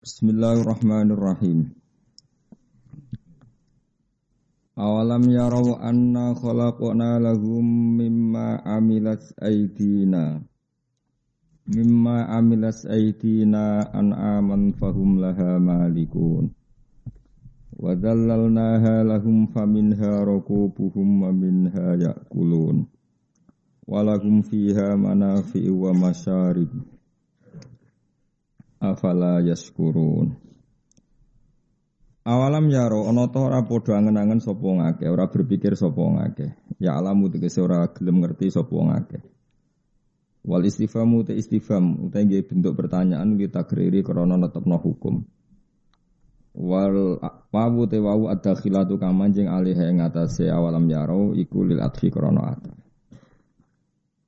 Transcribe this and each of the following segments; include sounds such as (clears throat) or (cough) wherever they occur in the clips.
Bismillahirrahmanirrahim. Awalam yarau anna khalaqna lahum mimma amilat aydina mimma amilat aydina an'aman fahum laha malikun. Wa lahum faminha rakubuhum wa minha ya'kulun. Wa lahum fiha manafi'u wa masyarib afala yaskurun Awalam yaro ana ta ora padha angen-angen sapa ngake, ora berpikir sapa ngake. Ya alamu tegese ora gelem ngerti sapa ngake. Wal istifamu te istifham utawa nggih bentuk pertanyaan kita takriri krana netepno hukum. Wal wawu te wawu ad-dakhilatu kamanjing alih ing atase awalam yaro iku lil adfi krana.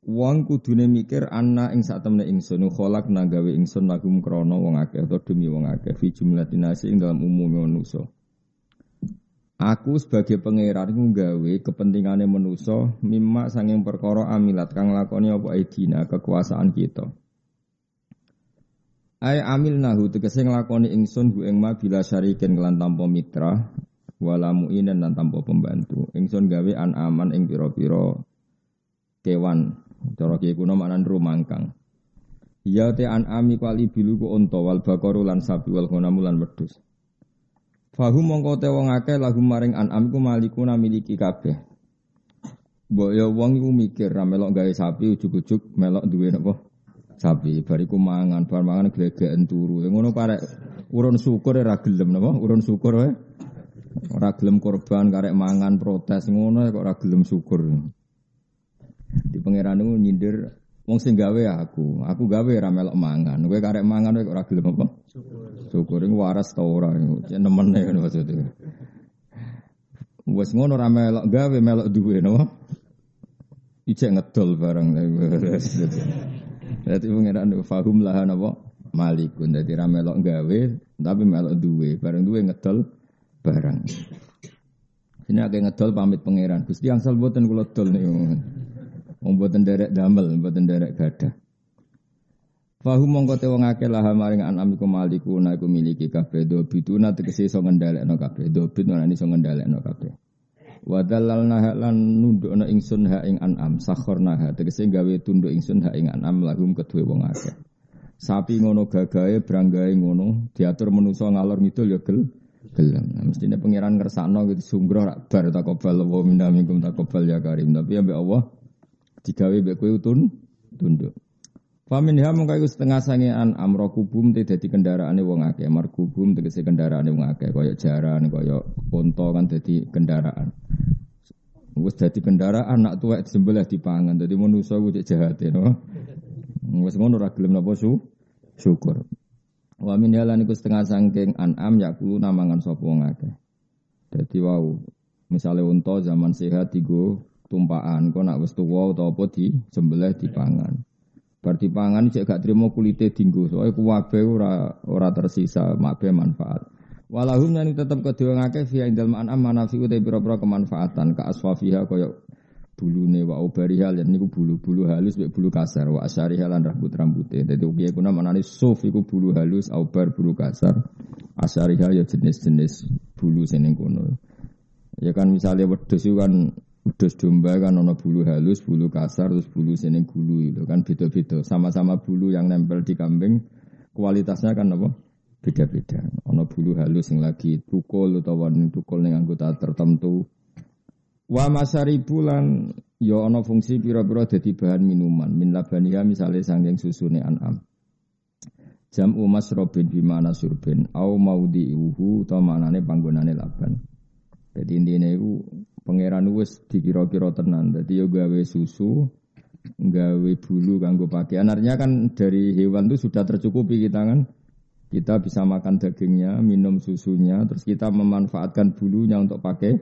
Wong kudune mikir ana ing sak temne ingsun kholak gawe ingsun lagum krana wong akeh atau demi wong akeh fi jumlatin nasi ing dalam umume manusa. Aku sebagai pangeran gawe kepentingane manusa mimma sanging perkara amilat kang lakoni apa aidina kekuasaan kita. Ai amil nahu tegese nglakoni ingsun bu ing ma bila syarikin kelan tanpa mitra wala mu'inan lan tanpa pembantu. Ingsun gawe an aman ing pira-pira kewan Cara kiye kuno maknan rumangkang. Ya te an ami kali bilu ku unta wal bakaru lan sapi wal ghanam lan wedhus. Fahum mongko te wong akeh lagu maring an ku malikuna miliki kabeh. Mbok ya wong iku mikir ra melok gawe sapi ujug-ujug melok duwe napa? Sapi bariku mangan, bar mangan glegeken turu. Ngono karek urun syukur ra gelem napa? Urun syukur wae. Ora gelem korban karek mangan protes ngono kok ora gelem syukur. Di pangeran itu nyindir wong sing gawe aku, aku gawe ra melok mangan. Kowe karek mangan kowe ora gelem apa? Syukur. Iku waras ta ora nemene ngono maksudnya. Wes ngono ra melok gawe melok duwe no. Ijek ngedol bareng. Dadi pangeran fahum lah napa? Malikun. Dadi ra melok gawe tapi melok duwe, bareng duwe ngedol barang. Ini agak ngedol pamit pangeran. Gusti angsal boten kula dol niku. Wong boten derek damel, boten derek gadah. Fahu mongko te wong akeh lah maring anam iku maliku na iku miliki kabeh do bituna tegese iso ngendhalekno kabeh do bit ora iso ngendhalekno kabeh. Wa dalalna lan nundukna ingsun ha ing anam sakhorna ha tegese gawe tunduk ingsun ha ing anam lahum kedue wong akeh. Sapi ngono gagahe branggahe ngono diatur menusa ngalor ngidul ya gel gelem. Nah, mestine pangeran ngersakno gitu sungguh rak bar takobal wa minna minkum takobal ya karim. Tapi ya Allah digawe mbek kowe utun tunduk. Famin ha mung kaya setengah sange an amro kubum te dadi kendaraane wong akeh, markubum tegese kendaraane wong akeh kaya jaran, kaya unta kan dadi kendaraan. Wis dadi kendaraan nak tuwek disembelih dipangan. Dadi manusa ku cek jahat no. Wis ngono ora gelem napa su syukur. Wa min halan iku setengah sangking an'am yakulu namangan sapa wong akeh. Dadi wau misale unta zaman sehat digo tumpaan kok nak wis tuwa utawa apa di sembelih dipangan. Bar dipangan cek gak trimo kulite dinggo soalnya kuwabe ora ora tersisa mabe manfaat. Walahum yang tetap kedua ngake via indal ma'anam manafi utai biro-biro kemanfaatan ka aswafiha kaya bulune wa ubariha lan niku bulu-bulu halus mek bulu kasar wa asyariha lan rambut-rambute. Dadi ukiye kuna manani suf iku bulu halus aubar bulu kasar. Asyariha ya jenis-jenis bulu seneng kono. Ya kan misalnya wedhus kan Udus domba kan ono bulu halus, bulu kasar, terus bulu sini gulu itu kan beda-beda. Sama-sama bulu yang nempel di kambing, kualitasnya kan apa? Beda-beda. Ono bulu halus yang lagi tukul atau tukul yang anggota tertentu. Wa masari bulan ya ono fungsi pira-pira dadi bahan minuman. Min labaniha misalnya sangking susune an'am. Jam umas robin bimana surbin. Au maudi uhu atau manane panggonane laban. Jadi intinya itu pangeran wis dikira-kira tenan. Jadi yo gawe susu, gawe bulu kanggo pakaian. Artinya kan dari hewan itu sudah tercukupi kita kan. Kita bisa makan dagingnya, minum susunya, terus kita memanfaatkan bulunya untuk pakai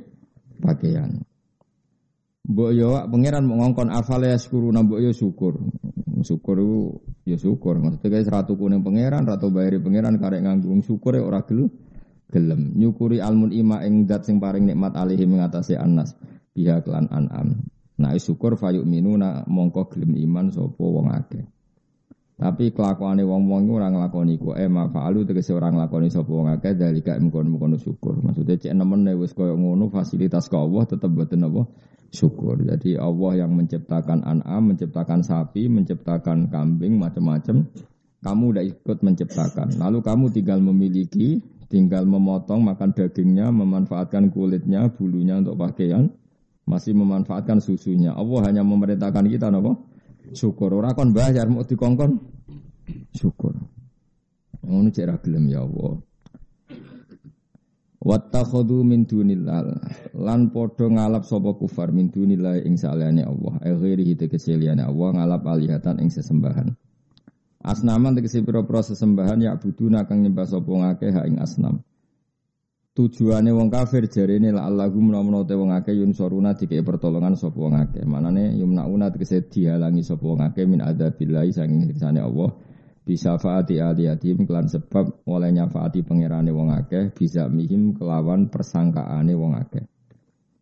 pakaian. Mbok yo pangeran mau ngongkon afal ya syukur mbok yo syukur. Syukur yo syukur. Maksudnya guys ratu kuning pangeran, ratu bayari pangeran karek nganggung syukur ya ora gelem gelem nyukuri almun ima ing dat sing paring nikmat alihi mengatasi anas pihak lan an'am nah syukur fayuk minuna mongko gelem iman sapa wong akeh Tapi kelakuane wong-wong iku ora nglakoni ku eh ma fa'alu tegese ora nglakoni sapa wong akeh dalika mkono-mkono syukur. Maksudnya cek nemen wis koyo ngono fasilitas ke Allah tetep boten apa syukur. Jadi Allah yang menciptakan an'am, menciptakan sapi, menciptakan kambing macam-macam. Kamu udah ikut menciptakan. Lalu kamu tinggal memiliki, tinggal memotong makan dagingnya, memanfaatkan kulitnya, bulunya untuk pakaian, masih memanfaatkan susunya. Allah hanya memerintahkan kita apa? syukur. Ora kon bayar mau dikongkon syukur. Cek ra gelem ya Allah. Wattakhadhu min dunillah lan padha ngalap sapa kufar min dunillah ing saliyane Allah. Ghairi tegese liyane Allah ngalap alihatan ing sesembahan. Asnaman tegese pira-pira sesembahan ya buduna kang nyembah sapa ngakeh ing asnam. Tujuane wong kafir jarene la Allahu menawa te wong akeh yun soruna dikei pertolongan sapa wong akeh. Manane yumnauna tegese dihalangi sapa wong akeh min adzabillahi saking siksane Allah. Bisa faati aliyatim kelan sebab oleh nyafaati pangerane wong akeh bisa mihim kelawan persangkaane wong akeh.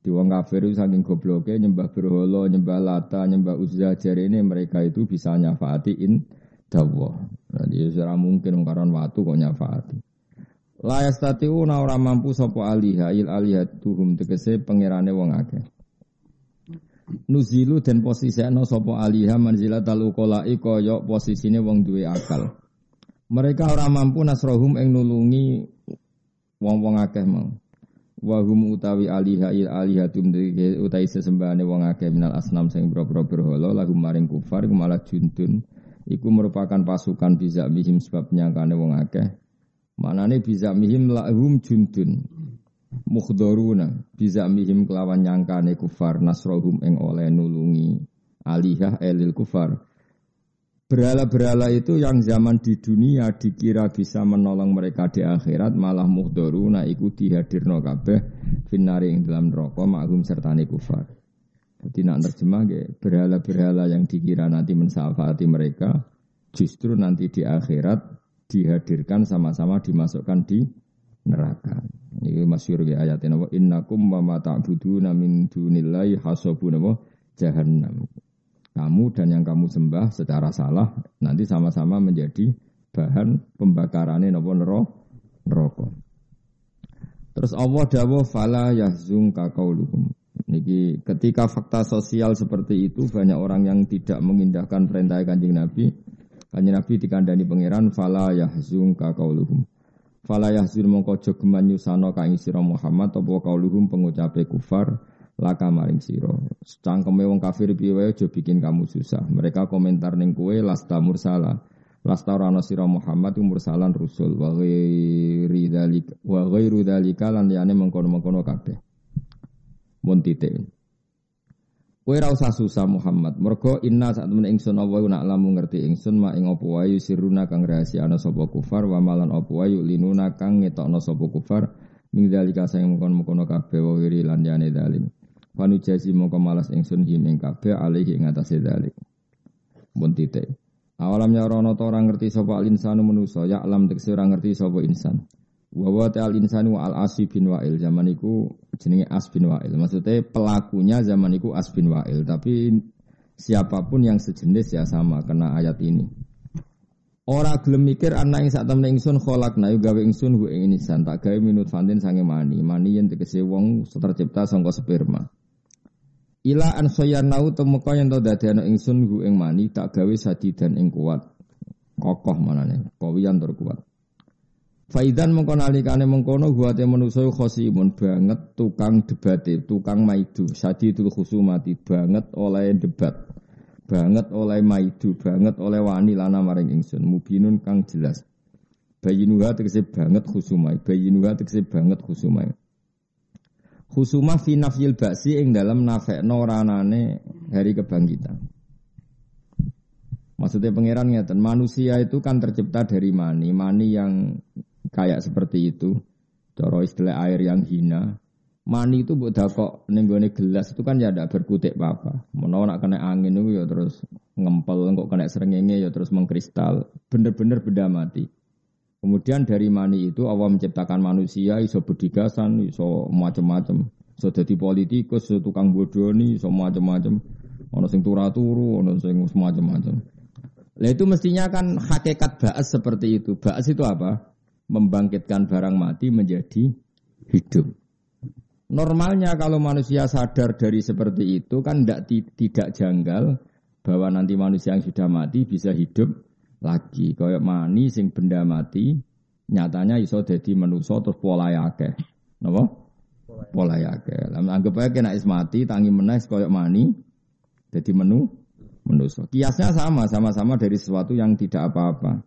Di wong kafir saking gobloke nyembah berhala, nyembah lata, nyembah uzza jarene mereka itu bisa nyafaati in dawa. Jadi ora mungkin karon watu kok nyafaati. La yastati'una ora mampu sapa aliha il tuhum tegese pangerane wong akeh. Nuzilu dan posisiano sapa aliha manzilatal uqala'i kaya posisine wong duwe akal. Mereka ora mampu nasrohum ing nulungi wong-wong akeh mau. Wa utawi aliha il alihatum utai sesembahane wong akeh minal asnam sing boro-boro berhala lahum maring kufar malah juntun. Iku merupakan pasukan bisa bihim sebab nyangkane wong akeh. Manane bisa mihim lahum juntun mukhdoruna bisa mihim kelawan nyangkane kufar nasrohum eng oleh nulungi alihah elil kufar. Berhala-berhala itu yang zaman di dunia dikira bisa menolong mereka di akhirat malah muhdoruna iku dihadirno kabeh finari ing dalam neraka maghum sertane kufar. Jadi nak terjemah berhala-berhala yang dikira nanti mensafati mereka justru nanti di akhirat dihadirkan sama-sama dimasukkan di neraka. Ini masyhur ya ayat ini innakum wa ma ta'buduna min dunillahi hasabun jahannam. Kamu dan yang kamu sembah secara salah nanti sama-sama menjadi bahan pembakarannya nopo neraka. Terus Allah dawuh fala yahzun kaqauluhum. Niki ketika fakta sosial seperti itu banyak orang yang tidak mengindahkan perintah Kanjeng Nabi Kanjeng Nabi dikandani pangeran fala yahzun ka qauluhum. Fala yahzun mongko aja geman nyusano ka sira Muhammad apa qauluhum pengucape kufar laka maring sira. Cangkeme wong kafir piye wae aja bikin kamu susah. Mereka komentar ning kowe lasta mursala. Lasta rana sira Muhammad mursalan rusul wa ghairi dzalika wa ghairu dzalika lan liyane mengkono-mengkono kabeh. Mun titik. Kowe ora usah susah Muhammad. Mergo inna saat temen ingsun apa nak lamu ngerti ingsun ma ing apa wae siruna kang rahasia ana sapa kufar wa malan apa wae linuna kang ngetokno sapa kufar ming dalika sing mengkon-mengkono kabeh wa wiri lan yane dalim. Wanu jasi mongko malas ingsun him ing kabeh alih ing atase dalik. Mun titik. Awalamnya rono to ora ngerti sapa alinsanu manusa ya alam tekse ora ngerti sapa insan. Wa al insanu al asi bin wa'il zaman iku jenenge as bin wa'il. Maksudnya pelakunya zaman iku as bin wa'il, tapi siapa pun yang sejenis ya sama kena ayat ini. Ora gelem mikir anak yang saat temen ingsun kholak na gawe ingsun hu ing insan tak gawe minut fantin sange mani mani yang tegese wong tercipta sangka sperma. Ila an soyanau temeka yang tau dadekno ingsun hu ing mani tak gawe sadidan ing kuat. Kokoh manane, kawiyan tur kuat. Faidan mengkono alikane mengkono guate manusa khosimun banget tukang debate, tukang maidu, sadidul khusumati banget oleh debat. Banget oleh maidu, banget oleh wani lana maring ingsun, mubinun kang jelas. Bayinuha tegese banget khusumai, bayinuha tegese banget khusumai. Khusumah fi nafyil baksi ing dalam nafekno ranane hari kebangkitan. Maksudnya pangeran ngeten, manusia itu kan tercipta dari mani, mani yang kayak seperti itu. Coro istilah air yang hina. Mani itu buat kok nenggone gelas itu kan ya ada berkutik apa. Mau nak kena angin itu ya terus ngempel, kok kena serengenge ya terus mengkristal. Bener-bener benda mati. Kemudian dari mani itu Allah menciptakan manusia iso bedigasan, iso macam-macam. Iso jadi politikus, iso tukang bodoni, iso macam-macam. Ono sing turu-turu, ono sing macam-macam. Lah itu mestinya kan hakikat ba'as seperti itu. Ba'as itu apa? Membangkitkan barang mati menjadi hidup. Normalnya kalau manusia sadar dari seperti itu kan tidak tidak janggal bahwa nanti manusia yang sudah mati bisa hidup lagi. Kayak mani sing benda mati nyatanya iso jadi manusia terus pola akeh. Napa? Pola akeh. Lah anggap aja kena is mati tangi menes koyok mani jadi menu manusia. Kiasnya sama, sama-sama dari sesuatu yang tidak apa-apa.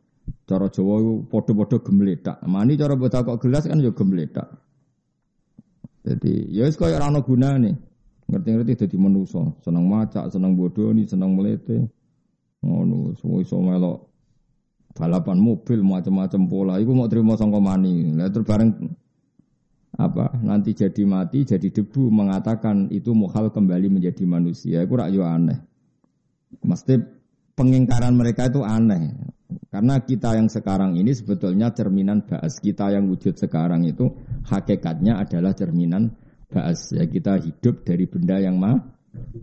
Cara Jawa podo-podo gemletak. Mani cara bocah kok gelas kan juga gemletak. Jadi ya wis koyo ora ana gunane. Ngerti-ngerti dadi manusa, seneng macak, bodoh nih, seneng melete. Ngono, semua iso melok balapan mobil macam-macam pola. Iku mau terima sangka mani. Lah terus bareng apa nanti jadi mati jadi debu mengatakan itu muhal kembali menjadi manusia itu rak aneh Mesti pengingkaran mereka itu aneh. Karena kita yang sekarang ini sebetulnya cerminan baas. Kita yang wujud sekarang itu hakikatnya adalah cerminan baas. Ya kita hidup dari benda yang ma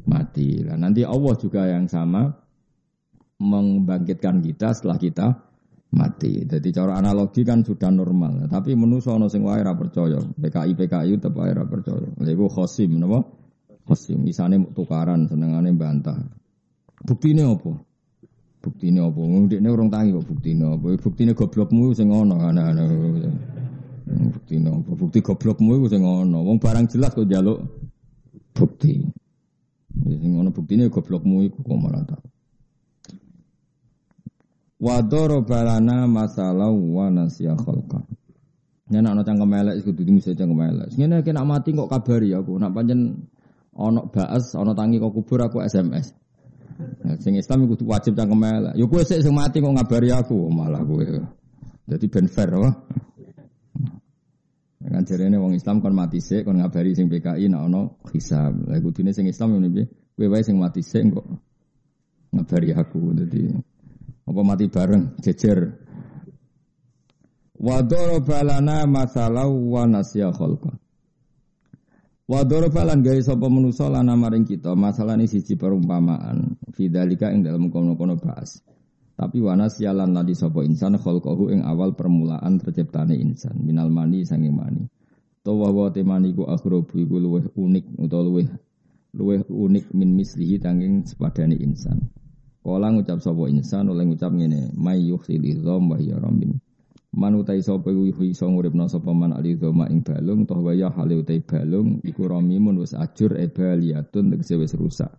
mati. Nah, nanti Allah juga yang sama membangkitkan kita setelah kita mati. Jadi cara analogi kan sudah normal. Tapi menuso ono sing wae percaya. PKI PKI tetep wae percaya. Lha iku khosim napa? Khosim. Misane tukaran senengane bantah. Bukti ini apa? Bukti ini apa? ini orang tangi kok bukti ini apa? Bukti ini goblokmu sing ngono ana-ana. Bukti ini apa? Bukti goblokmu itu sing ngono. Wong barang jelas kok jaluk bukti. Ya sing ngono bukti ini goblokmu itu kok malah tak. Wadoro balana masalah wa nasya khalqa. Nek ana cangkem elek kudu dimuse cangkem elek. Ngene iki mati kok kabari aku. Nak pancen ana baas, ana tangi kok kubur aku SMS. Sing Islam itu wajib cangkem elek. Yo kowe sik sing mati kok ngabari aku malah kowe. Jadi ben fair wah. Kan jarene wong Islam kon mati sik kon ngabari sing PKI nek ana hisab. Lah kudune sing Islam ngene piye? Kowe wae sing mati sik kok ngabari aku. Dadi apa mati bareng jejer. Wa balana masalah wa nasya khalqa. Wa falan gawe sapa manusa lana maring kita, masalah ini siji perumpamaan. Fidzalika ing dalam kono-kono bahas. Tapi wanas yalan ladi sapa insan khalqahu ing awal permulaan terciptane insan minal mani sanging mani. Tawa wa temani ku akhrobu iku luweh unik utawa luweh luweh unik min mislihi tanging sepadane insan. Kala ngucap sapa insan oleh ngucap ngene, may yukhsil dham wa ya rabbim. Man utai sapa iku iso nguripno sapa man ali doma ing balung toh waya hale utai balung iku ramimun wis ajur e baliatun tegese wis rusak.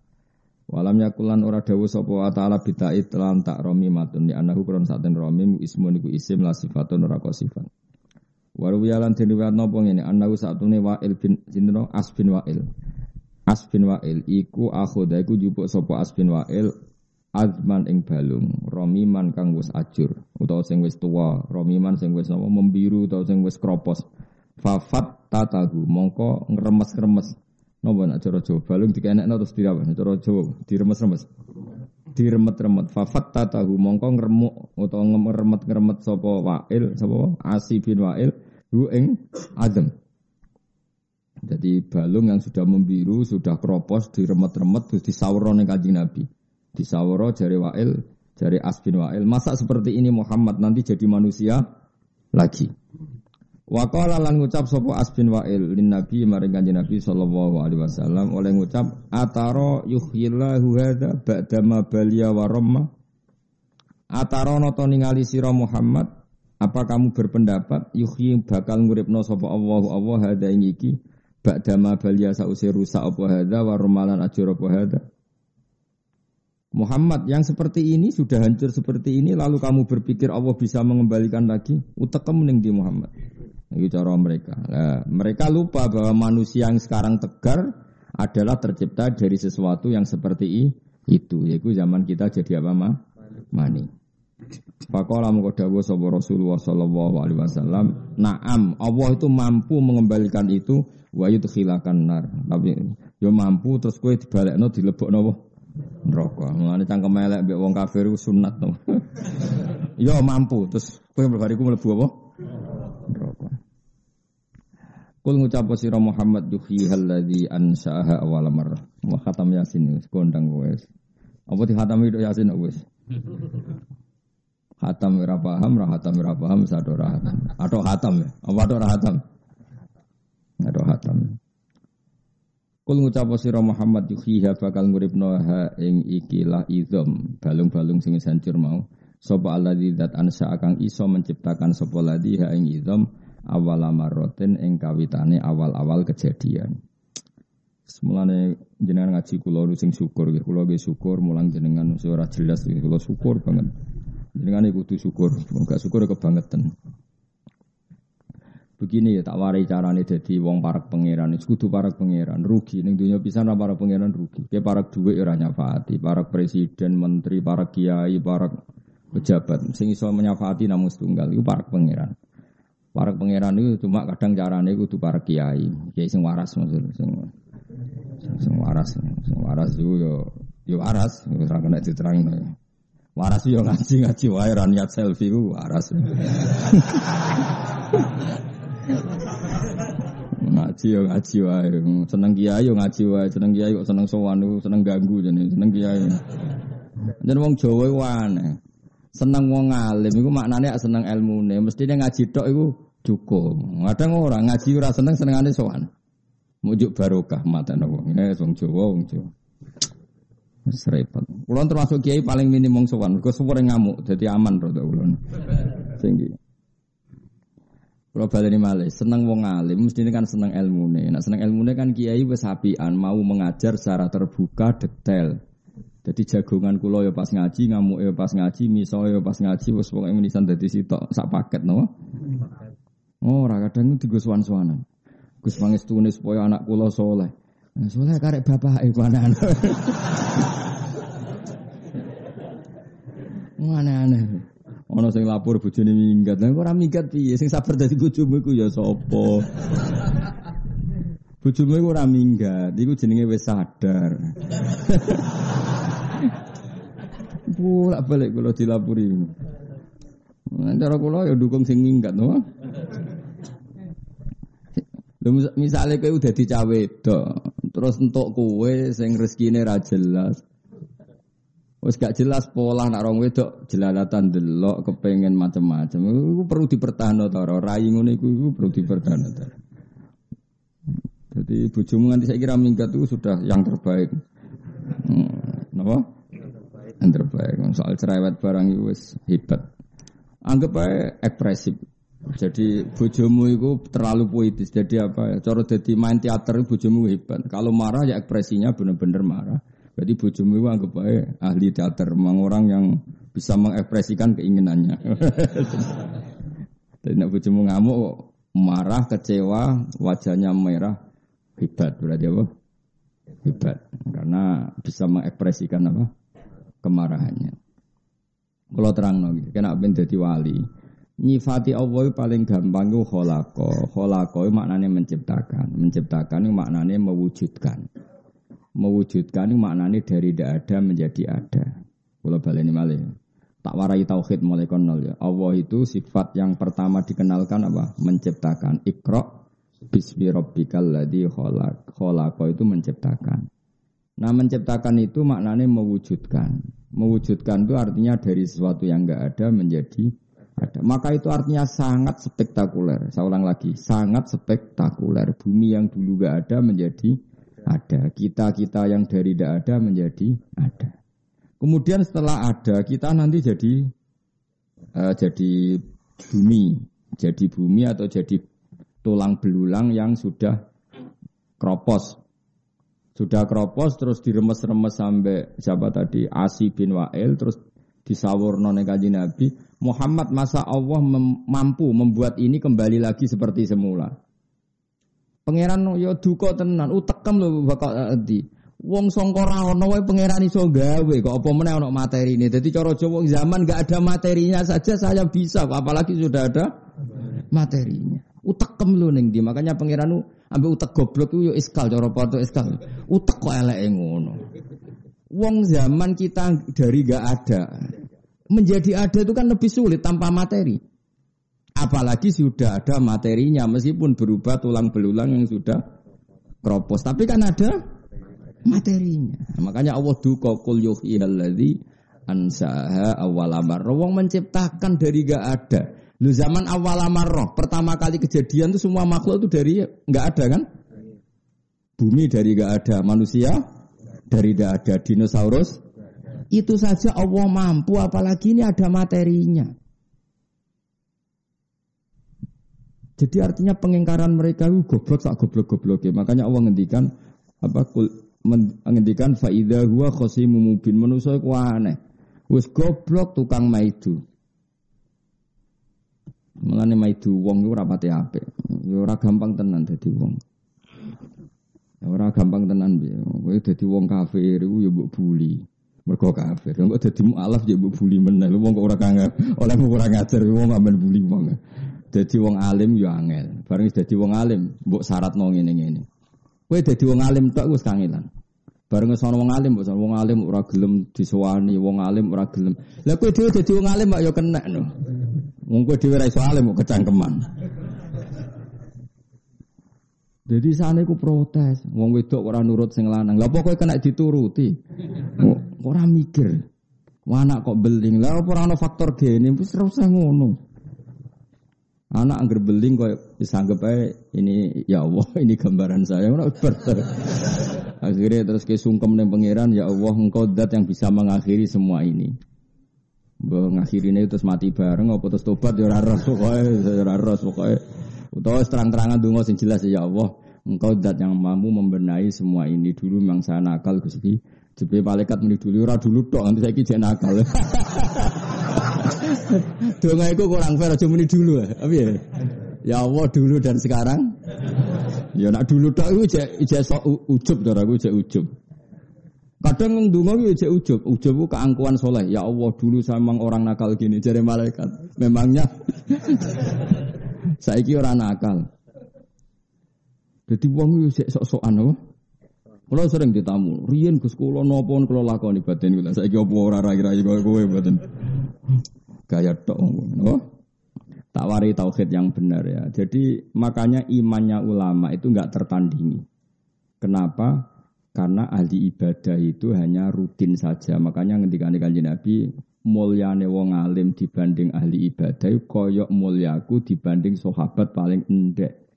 Walam yakulan ora dawuh sapa taala bitai telan tak ramimatun ya anahu kron saten ramim ismun iku isim la sifatun ora sifat. Waru yalan den riwayat napa ngene anahu satune wa'il bin sinten as bin wa'il. As bin wa'il iku akhoda iku jupuk sapa as bin wa'il azman ing balung romiman kang wis ajur utawa sing wis tua romiman sing wis apa membiru utawa sing wis kropos. Fafat tatahu mongko ngremes-remes. Napa nak cara Jawa balung dikenekno terus dirawan cara Jawa diremes-remes? Diremet-remet. Fafat tatahu mongko ngremuk utawa ngeremet-ngeremet sapa wa'il sapa asi bin wa'il hu ing azam. Jadi balung yang sudah membiru, sudah kropos, diremet-remet, terus disawur ning kanjeng Nabi. Di Saworo jari Wa'il, jari Asbin Wa'il. Masa seperti ini Muhammad nanti jadi manusia lagi. Waqala lan ngucap sapa Asbin Wa'il lin Nabi maring Kanjeng Nabi sallallahu alaihi wasallam oleh ngucap ataro yuhyillahu hadza ba'dama baliya wa Ataro noto ningali sira Muhammad apa kamu berpendapat yuhyi bakal nguripno sapa Allah Allah hadza ing iki ba'dama baliya sause rusak apa hadza wa ramalan ajur apa hadza Muhammad yang seperti ini sudah hancur seperti ini lalu kamu berpikir Allah bisa mengembalikan lagi? Utekem ning di Muhammad. Itu cara mereka. Nah, mereka lupa bahwa manusia yang sekarang tegar adalah tercipta dari sesuatu yang seperti itu. Yaitu zaman kita jadi apa mah mani. Pakola mengkodawa sapa Rasulullah Sallallahu Alaihi Wasallam Naam Allah itu mampu mengembalikan itu wa yudkhilakan nar. Tapi yo mampu terus kowe dibalekno dilebokno neraka. Mulane cangkem elek mbek wong kafir iku sunat to. (laughs) ya mampu terus kowe bariku mlebu apa? Neraka. Kul ngucap sira Muhammad duhi alladzi ansaaha awal marrah. Wa khatam yasin wis kondang wis. Apa di khatam itu yasin wis. Hatam ora paham, ra hatam ora paham, hatam. Atau hatam ya? Apa atau ra hatam. Kul ngucap sira Muhammad yuhiha bakal nguripno ha ing ikilah idom balung-balung sing hancur mau. Sapa alladzi dat ansa akang iso menciptakan sapa ladzi ha ing idom awal amaroten ing kawitane awal-awal kejadian. Semulane jenengan ngaji kula sing syukur nggih kula nggih syukur mulang jenengan ora jelas kula syukur banget. Jenengan kudu syukur, enggak syukur kebangetan. Begini ya tak warai carane jadi wong parak pangeran, kudu parak pangeran rugi ning dunia pisan ra parak pangeran rugi. Kayak parak dhuwit ora nyafati, parak presiden, menteri, parak kiai, parak pejabat sing iso menyafati namung setunggal iku parak pangeran. Parak pangeran itu cuma kadang carane kudu parak kiai, kiai sing waras maksud sing sing waras, sing waras yo yo yo waras, ora kena diterangno. Waras yo ngaji ngaji wae ra selfie ku waras. (laughs) ngaji yo ngaji wae, seneng kiai yo ngaji wae, seneng kiai kok seneng sowan seneng ganggu jane, seneng kiai. Jan wong Jawa iku aneh. Seneng wong alim iku maknane seneng ilmune, mestine ngaji tok iku cukup. Kadang ora ngaji ora seneng senengane sowan. Mujuk barokah mata wong. Eh wong Jawa wong Jawa. Serepet. Kulon termasuk kiai paling minim wong sowan, kok suwere ngamuk, jadi aman rada kulon. Tinggi. Kalau baleni malih, seneng wong alim, mesti ini kan seneng ilmune. Nah seneng ilmune kan kiai wis mau mengajar secara terbuka, detail. Jadi jagongan kulo ya pas ngaji, ngamuk ya pas ngaji, miso ya pas ngaji, wis pokoke menisan dadi sitok sak paket no. Oh, ora kadang Gus wan-wanan. Gus pangestune supaya anak kulo soleh. Nah, soleh karek bapak iku anak (laughs) Aneh-aneh. Ono sing lapor bojone minggat. Lah ora minggat piye? Sing sabar dadi bojomu iku ya sapa? Bojomu iku ora minggat, iku jenenge wis sadar. Bolak balik kalau dilapuri. Nah, cara kula ya dukung sing minggat no. Lho misale kowe udah dicawe terus entuk kowe sing rezekine ra jelas. Wes gak jelas pola nak rong wedok jelalatan delok kepengen macam-macam. Iku perlu dipertahankan ta ora rai ngono iku iku perlu dipertahankan ta. Jadi bojomu nanti saya kira minggat itu sudah yang terbaik. Hmm, apa? Yang terbaik. Soal cerewet barang itu wis hebat. Anggap aja ekspresif. Jadi bojomu itu terlalu puitis. Jadi apa? ya? Cara jadi main teater bojomu hebat. Kalau marah ya ekspresinya benar-benar marah. Jadi bojomu itu anggap ahli teater, memang orang yang bisa mengekspresikan keinginannya. (laughs) Jadi nak bojomu ngamuk, marah, kecewa, wajahnya merah, hebat berarti apa? Hebat, karena bisa mengekspresikan apa? Kemarahannya. Kalau terang lagi, kena ben jadi wali. Nyifati Allah paling gampang itu kholako. Kholako itu maknanya menciptakan. Menciptakan itu maknanya mewujudkan mewujudkan maknanya dari tidak ada menjadi ada. Kalau baleni malih. Tak warai tauhid mulai konol ya. Allah itu sifat yang pertama dikenalkan apa? Menciptakan. Iqra bismi rabbikal ladzi khalaq. Itu menciptakan. Nah, menciptakan itu maknanya mewujudkan. Mewujudkan itu artinya dari sesuatu yang enggak ada menjadi ada. Maka itu artinya sangat spektakuler. Saya ulang lagi, sangat spektakuler. Bumi yang dulu enggak ada menjadi ada. Kita-kita yang dari tidak ada menjadi ada. Kemudian setelah ada, kita nanti jadi uh, jadi bumi, jadi bumi atau jadi tulang belulang yang sudah kropos. Sudah kropos terus diremes-remes sampai siapa tadi Asi bin Wa'il terus disawur kaji Nabi Muhammad masa Allah mem mampu membuat ini kembali lagi seperti semula. Pangeran yo duka tenan, utekem lho bakal endi. Wong sangka ra ono wae pangeran iso gawe kok apa meneh ono materi ini. Jadi cara Jawa zaman gak ada materinya saja saya bisa apalagi sudah ada materinya. Utekem lho ning di makanya pangeran ambil utek goblok yo iskal cara pato iskal. Utek kok eleke ngono. Wong zaman kita dari gak ada menjadi ada itu kan lebih sulit tanpa materi. Apalagi sudah ada materinya meskipun berubah tulang belulang yang sudah kropos. Tapi kan ada materinya. Makanya Allah duka kul yuhyilladzi ansaha awal amar. Wong menciptakan dari gak ada. Lu zaman awal amarroh, pertama kali kejadian itu semua makhluk itu dari nggak ada kan? Bumi dari gak ada, manusia dari gak ada, dinosaurus itu saja Allah mampu, apalagi ini ada materinya. Jadi artinya pengingkaran mereka itu goblok tak goblok goblok Makanya Allah ngendikan apa ngendikan faida huwa khosimu mubin manusa iku aneh. Wis goblok tukang maidu. Mulane maidu wong iku ora pati apik. Ya gampang tenan dadi wong. Ya ora gampang tenan piye. Kowe dadi wong kafir iku ya mbok buli. Mergo kafir. Engko dadi mualaf ya mbok buli meneh. Wong kok ora kang oleh ora ngajar wong amben buli wong. Dadi wong alim ya angel. Bareng dadi wong alim mbok syaratno ngene-ngene. Kowe dadi wong alim tok wis kangelan. Bareng sono wong alim, mbok wong alim ora gelem disewani, wong alim ora gelem. Lah kowe dhewe dadi wong alim kok ya kena no. Wong kowe dhewe ra iso alim kok kecangkeman. Jadi sana aku protes, wong wedok ora nurut sing lanang. Lah pokoke kena dituruti. Ora mikir. Anak kok beling. Lah ora ana faktor gene, wis usah ngono. Anak angger beling kok bisa anggap aja ini ya Allah (laughs) ini gambaran saya. (laughs) Akhirnya terus ke sungkem dengan pangeran ya Allah engkau dat yang bisa mengakhiri semua ini. Mengakhirinya terus mati bareng apa terus tobat ya ora ros pokoke ya ora ros pokoke. Utawa terang-terangan donga sing jelas ya Allah engkau dat yang mampu membenahi semua ini dulu memang saya nakal Gusti. Jadi malaikat meni dulu ora dulu tok nanti saya kijek nakal. (laughs) (laughs) Donga itu kurang fair aja muni dulu Apa ya? Ya Allah dulu dan sekarang. Ya nak dulu tok iku jek jek sok ujub to aku jek ujub. Kadang ndonga ku jek ujub, ujub ku keangkuhan soleh. Ya Allah dulu saya memang orang nakal gini jare malaikat. Memangnya (laughs) saiki orang nakal. Jadi wong yo jek sok-sokan apa? Kalau sering ditamu, riyen Gus kula napa kula lakoni batin kula. Saiki apa ora rai-rai kowe batin gaya tok no? Tawari tauhid yang benar ya. Jadi makanya imannya ulama itu nggak tertandingi. Kenapa? Karena ahli ibadah itu hanya rutin saja. Makanya ketika kanji Nabi mulyane wong alim dibanding ahli ibadah koyok mulyaku dibanding sahabat paling endek.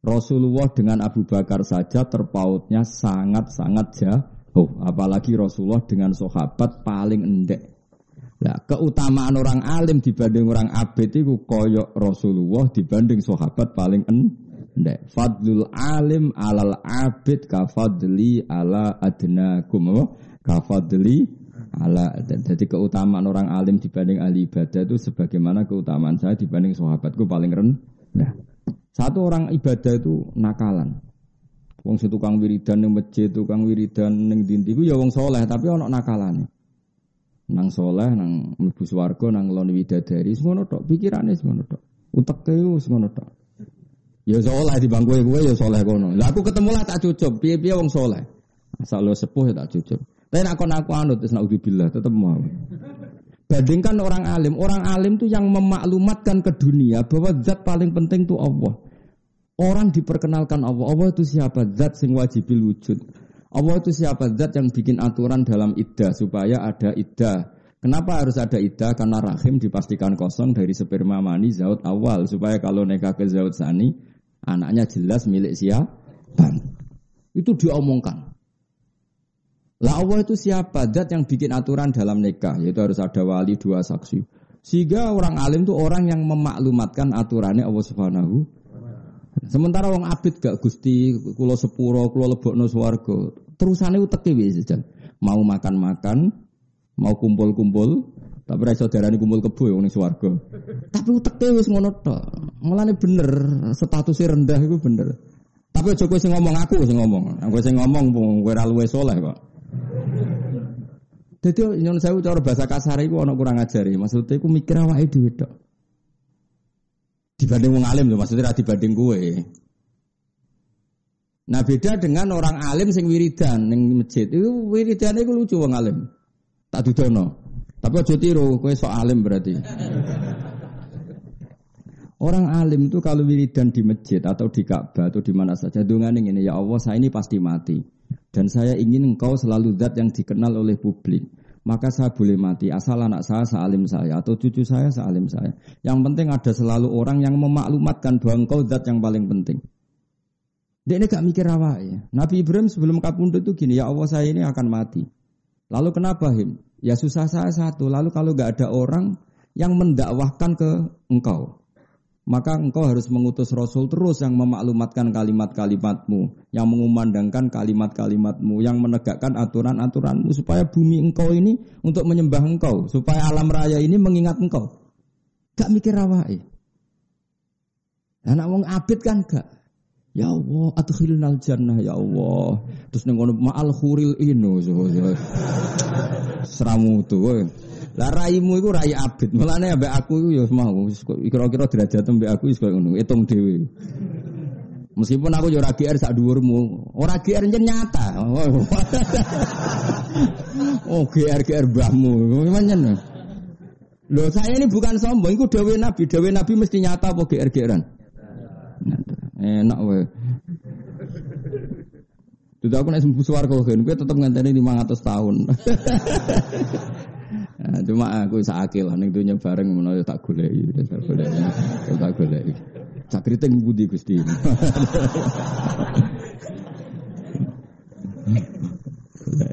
Rasulullah dengan Abu Bakar saja terpautnya sangat-sangat jauh. Apalagi Rasulullah dengan sahabat paling endek. Nah, keutamaan orang alim dibanding orang abid itu koyok Rasulullah dibanding sahabat paling endek. Fadlul alim alal abid kafadli ala adnakum. Kafadli ala jadi keutamaan orang alim dibanding ahli ibadah itu sebagaimana keutamaan saya dibanding sahabatku paling rendah. Satu orang ibadah itu nakalan. Wong tukang wiridan ning masjid, tukang wiridan ning dindi ya wong soleh tapi ono nakalane nang soleh, nang mlebu swarga, nang lon widadari, semono tok, pikirane semono tok. Uteke semono tok. Ya soleh di bangku gue ya soleh kono. Lah aku ketemu lah tak cucup, piye-piye wong soleh. Asal lo sepuh ya tak cucup. Tapi nak aku anut wis naudzubillah tetep mau. Bandingkan orang alim, orang alim tuh yang memaklumatkan ke dunia bahwa zat paling penting tuh Allah. Orang diperkenalkan Allah. Allah itu siapa? Zat sing wajibil wujud. Allah itu siapa zat yang bikin aturan dalam iddah supaya ada iddah. Kenapa harus ada iddah? Karena rahim dipastikan kosong dari sperma mani zaut awal supaya kalau nikah ke zaut sani anaknya jelas milik siapa. Itu diomongkan. Lah Allah itu siapa? Zat yang bikin aturan dalam nikah yaitu harus ada wali dua saksi. Sehingga orang alim itu orang yang memaklumatkan aturannya Allah Subhanahu Sementara wong abid gak gusti kulo sepuro kulo lebokno swarga. Terusane uteke wis Mau makan-makan, mau kumpul-kumpul, tapi ra saudarane kumpul kebo ya swarga. Tapi uteke wis ngono tok. Mulane bener, statusnya rendah itu bener. Tapi aja kowe sing ngomong aku sing ngomong. Aku sing ngomong kowe ra luwe saleh kok. Jadi nyon saya cara bahasa kasar iku ana kurang ajari. Maksudnya iku mikir awake dhewe. Dibanding wong alim loh, maksudnya dibanding gue. Nah beda dengan orang alim sing wiridan ning masjid. Itu wiridan itu lucu wong alim. Tak dudono. Tapi aja tiru, kowe sok alim berarti. Orang alim itu kalau wiridan di masjid atau di Ka'bah atau di mana saja dengan ini ya Allah saya ini pasti mati dan saya ingin engkau selalu zat yang dikenal oleh publik. maka saya boleh mati asal anak saya sealim saya atau cucu saya sealim saya. Yang penting ada selalu orang yang memaklumatkan bahwa engkau zat yang paling penting. Dia ini gak mikir apa ya. Nabi Ibrahim sebelum kapundut itu gini, ya Allah saya ini akan mati. Lalu kenapa him? Ya susah saya satu. Lalu kalau gak ada orang yang mendakwahkan ke engkau, maka engkau harus mengutus Rasul terus yang memaklumatkan kalimat-kalimatmu, yang mengumandangkan kalimat-kalimatmu, yang menegakkan aturan-aturanmu supaya bumi engkau ini untuk menyembah engkau, supaya alam raya ini mengingat engkau. Gak mikir awai. Anak wong abid kan gak. Ya Allah, adkhilnal jannah ya Allah. Terus nengono ma'al khuril ino. Seramu tuh. Lah raimu iku rai abid. Mulane ambek aku iku ya mau kira-kira derajat ambek aku wis koyo ngono, hitung dhewe. Meskipun aku yo ora GR sak dhuwurmu, ora GR nyata. (laughs) oh GR GR mbahmu, nyen. Loh saya ini bukan sombong, itu dawe Nabi, dawe Nabi mesti nyata apa GR GRan? Enak wae. Tidak aku nek sembuh swarga kan, kowe tetep ngenteni 500 tahun. (laughs) Nah, cuma aku sakit lah ning dunya bareng ngono ya tak goleki, tak goleki. Tak goleki. Sak kriting budi Gusti. (laughs)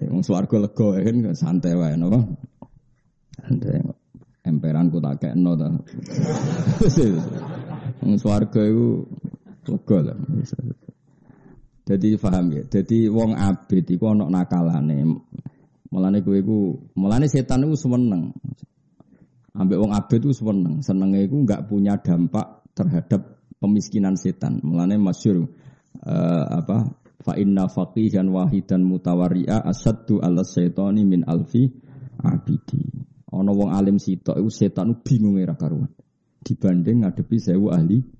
Wong swarga lega ya kan santai wae napa. Santai. Emperanku tak kekno ta. (laughs) Wong swarga iku lega lah. Jadi paham ya. Jadi wong abid iku ana nakalane. Mulane kowe iku, mulane setan iku seneng. Ambek wong abet itu seneng. Senenge iku enggak punya dampak terhadap pemiskinan setan. Mulane masyhur uh, apa fa inna faqihan wahidan mutawari'a asaddu ala syaitani min alfi abidi. Ana wong alim sitok iku setan bingung ora karuan. Dibanding ngadepi sewu ahli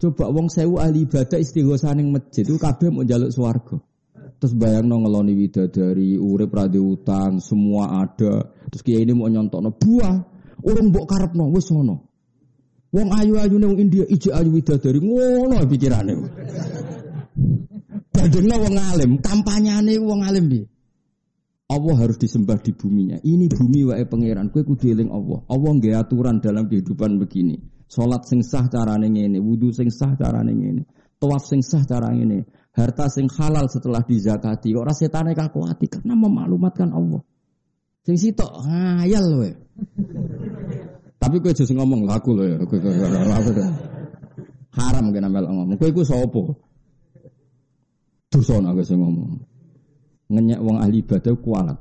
Coba wong sewu ahli ibadah istighosah ning masjid itu kabeh mau njaluk swarga. Terus bayang no ngeloni widadari, urip radi utang, semua ada. Terus kiai ini mau no buah, orang mbok no, wes sono. Wong ayu-ayu nih wong India ije ayu widadari ngono pikirane. Badengno wong alim, kampanyane wong alim bi. Allah harus disembah di buminya. Ini bumi wae pangeran. Kue kudu eling Allah. Allah nggak aturan dalam kehidupan begini. Salat sing sah carane ngene, wudu sing sah carane ngene, tawaf sing sah carane ngene harta sing halal setelah dizakati. Ora setane kakuati karena memaklumatkan Allah. Sing sitok ngayal we. Tapi kowe aja ngomong laku lho ya. Haram kena melok ngomong. Kowe iku sapa? Dosa nek sing ngomong. Ngenyak wong ahli ibadah kualat.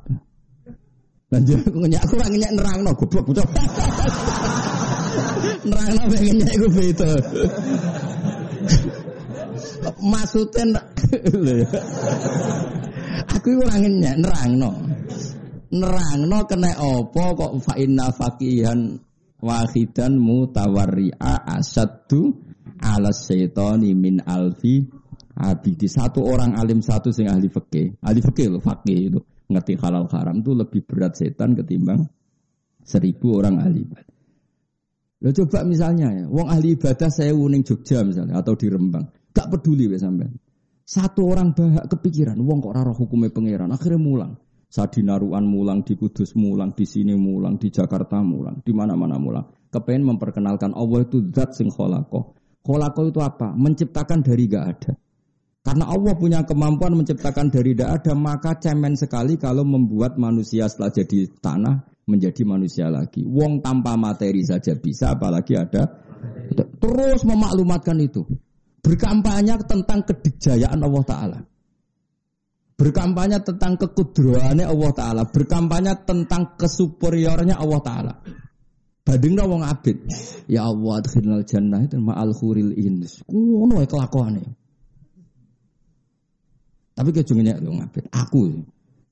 Lanjut aku aku ora ngenyak nerangno goblok (laughs) nerangno ngenyak iku beda. Maksudnya Aku ora ngenyek nerangno. Nerangno kena apa kok fa inna faqihan wahidan mutawarri'a asaddu ala syaitani min alfi abidi. Satu orang alim satu sing ahli fikih. Ahli fikih lho fakih itu. Ngerti halal haram itu lebih berat setan ketimbang seribu orang ahli ibadah. Lo coba misalnya ya, wong ahli ibadah saya wuning Jogja misalnya atau di Rembang. Gak peduli ya sampean. Satu orang bahak kepikiran, wong kok raro hukumnya pangeran, akhirnya mulang. Sadinaruan mulang, di Kudus mulang, di sini mulang, di Jakarta mulang, di mana-mana mulang. Kepengen memperkenalkan Allah itu zat sing kholako. Kholako itu apa? Menciptakan dari gak ada. Karena Allah punya kemampuan menciptakan dari tidak ada, maka cemen sekali kalau membuat manusia setelah jadi tanah menjadi manusia lagi. Wong tanpa materi saja bisa, apalagi ada. Terus memaklumatkan itu. Berkampanye tentang kedikjayaan Allah Ta'ala. Berkampanye tentang kekudrahannya Allah Ta'ala. Berkampanye tentang kesuperiornya Allah Ta'ala. Badingna wong abid. Ya Allah adkhilnal jannah itu ma'al khuril ins. Ngono ya kelakuannya. Tapi kejungnya wong abid. Aku.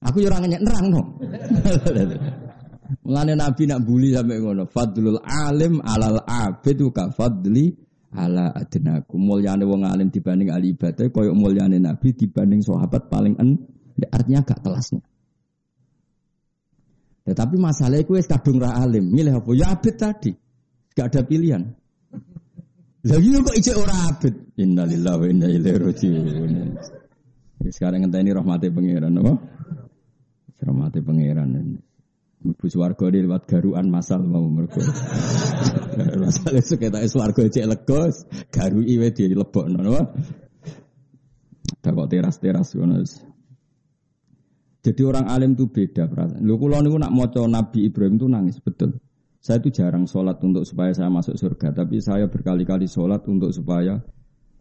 Aku ya orang nerang no. (laughs) Mulane Nabi nak bully sampai ngono. Fadlul alim alal abid ka fadli ala adnaku mulyane wong alim dibanding ahli ibadah koyo mulyane nabi dibanding sahabat paling en artinya gak ya, tapi masalahnya wis kadung ra alim. Milih apa? Ya abid tadi. Gak ada pilihan. Lagi kok ijek ora abid? Innalillahi wa inna ilaihi rajiun. Sekarang ngenteni rahmati pangeran apa? Rahmati pangeran Ibu swarga ini lewat garuan masal mau mergo. (laughs) Masal itu kita swarga cek legos, garu iwe di lebok nono. Ada kok teras-teras ngono. Jadi orang alim itu beda perasaan. Lu kalau niku nak maca Nabi Ibrahim itu nangis betul. Saya itu jarang sholat untuk supaya saya masuk surga, tapi saya berkali-kali sholat untuk supaya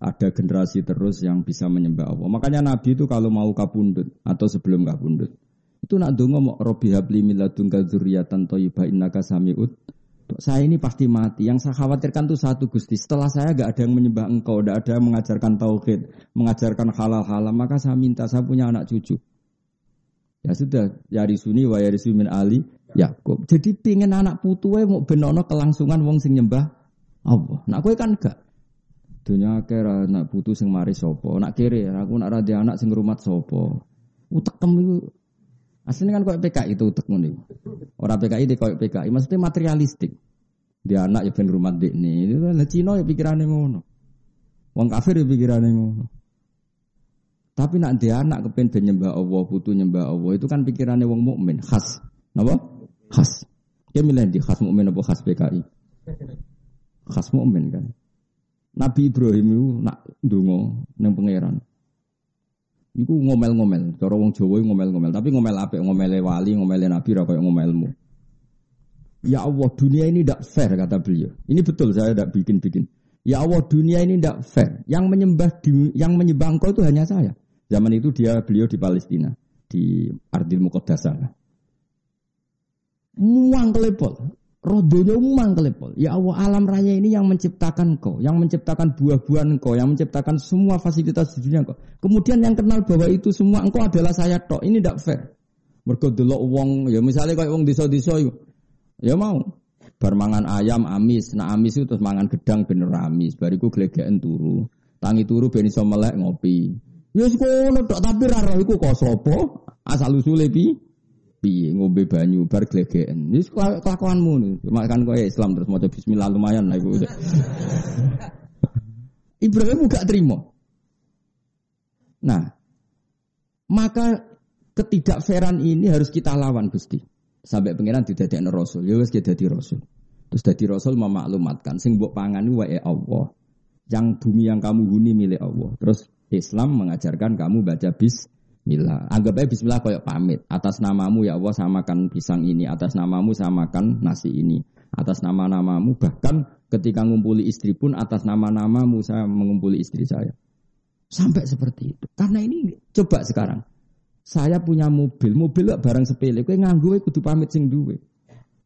ada generasi terus yang bisa menyembah Allah. Makanya Nabi itu kalau mau kabundut atau sebelum kabundut, itu nak dongo mau Robi habli miladunka dzurriatan thayyibah innaka samiut. Saya ini pasti mati. Yang saya khawatirkan tuh satu Gusti. Setelah saya gak ada yang menyembah engkau, gak ada yang mengajarkan tauhid, mengajarkan halal-halal, maka saya minta saya punya anak cucu. Ya sudah, yari suni wa yari min ali Yakub. Jadi pingin anak putu mau benono kelangsungan wong sing nyembah Allah. Nak kowe kan gak. Dunia kira anak putu sing mari sopo. Nak kiri aku nak radi anak sing rumat sopo. Utekem itu Aslinya kan kayak PKI itu utek nih. Orang PKI di kayak PKI, maksudnya materialistik. Dia anak ya ben rumah dek nih. Itu kan Cina ya pikirannya ngono. Wong kafir ya pikirannya ngono. Tapi nak dia anak kepen ben nyembah Allah, butuh nyembah Allah itu kan pikirannya wong mukmin khas. Napa? Khas. Dia milih di khas mukmin apa khas PKI? Khas mukmin kan. Nabi Ibrahim itu nak dungo neng pangeran. Iku ngomel-ngomel, cara wong Jawa ngomel-ngomel, tapi ngomel apa? Ngomele wali, ngomele nabi ra ngomelmu. Ya Allah, dunia ini tidak fair kata beliau. Ini betul saya tidak bikin-bikin. Ya Allah, dunia ini tidak fair. Yang menyembah yang menyembah engkau itu hanya saya. Zaman itu dia beliau di Palestina, di Ardil Muqaddasah. Muang kelepol. Rodonya umang kelepol. Ya Allah alam raya ini yang menciptakan kau, yang menciptakan buah-buahan kau, yang menciptakan semua fasilitas di dunia kau. Kemudian yang kenal bahwa itu semua engkau adalah saya tok. Ini tidak fair. Mergo wong, ya misalnya kayak wong desa-desa ya mau. Bermangan ayam amis, nah amis itu terus mangan gedang bener amis, bariku glegeken turu. Tangi turu ben iso melek ngopi. Ya sekolah tapi rara iku kok? Asal usule pi piye ngombe banyu bar glegeken. Wis kelakuanmu nih. Cuma kan kowe Islam terus maca bismillah lumayan lah iku. (laughs) Ibrahim gak terima. Nah, maka ketidakfairan ini harus kita lawan Gusti. Sampai pengiran tidak ada rasul, ya wis jadi rasul. Terus jadi rasul memaklumatkan sing mbok pangan wae Allah. Yang bumi yang kamu huni milik Allah. Terus Islam mengajarkan kamu baca bis Bismillah. Anggap aja Bismillah kayak pamit. Atas namamu ya Allah samakan pisang ini. Atas namamu samakan nasi ini. Atas nama-namamu bahkan ketika ngumpuli istri pun atas nama-namamu saya mengumpuli istri saya. Sampai seperti itu. Karena ini coba sekarang. Saya punya mobil, mobil barang sepele. Kue nganggu kudu pamit sing duwe.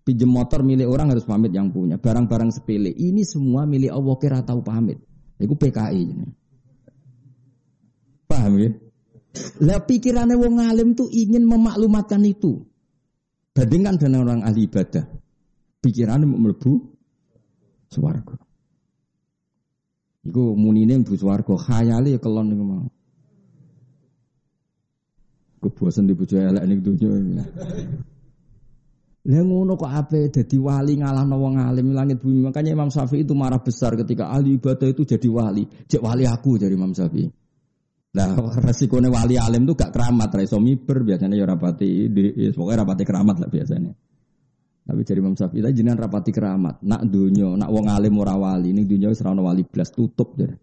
Pinjem motor milik orang harus pamit yang punya. Barang-barang sepele. Ini semua milik Allah kira tahu pamit. Itu PKI ini. Paham ya? Lah pikirannya wong alim tuh ingin memaklumatkan itu. Bandingkan dengan orang ahli ibadah. Pikirannya mau melebu swarga. Iku munine mlebu swarga, khayale ya kelon niku mau. Kebosan di bojo elek ning donya. Lah ngono kok ape dadi wali ngalahno wong alim langit bumi. Makanya Imam Syafi'i itu marah besar ketika ahli ibadah itu jadi wali. Cek wali aku dari Imam Syafi'i. Nah, (laughs) resikonya wali alim tuh gak keramat, raiso miber biasanya ya rapati, di, ya, pokoknya rapati keramat lah biasanya. Tapi jadi Imam Syafi'i tadi jenengan rapati keramat, nak dunia, nak wong alim ora wali, ini dunia serana wali belas tutup jadi.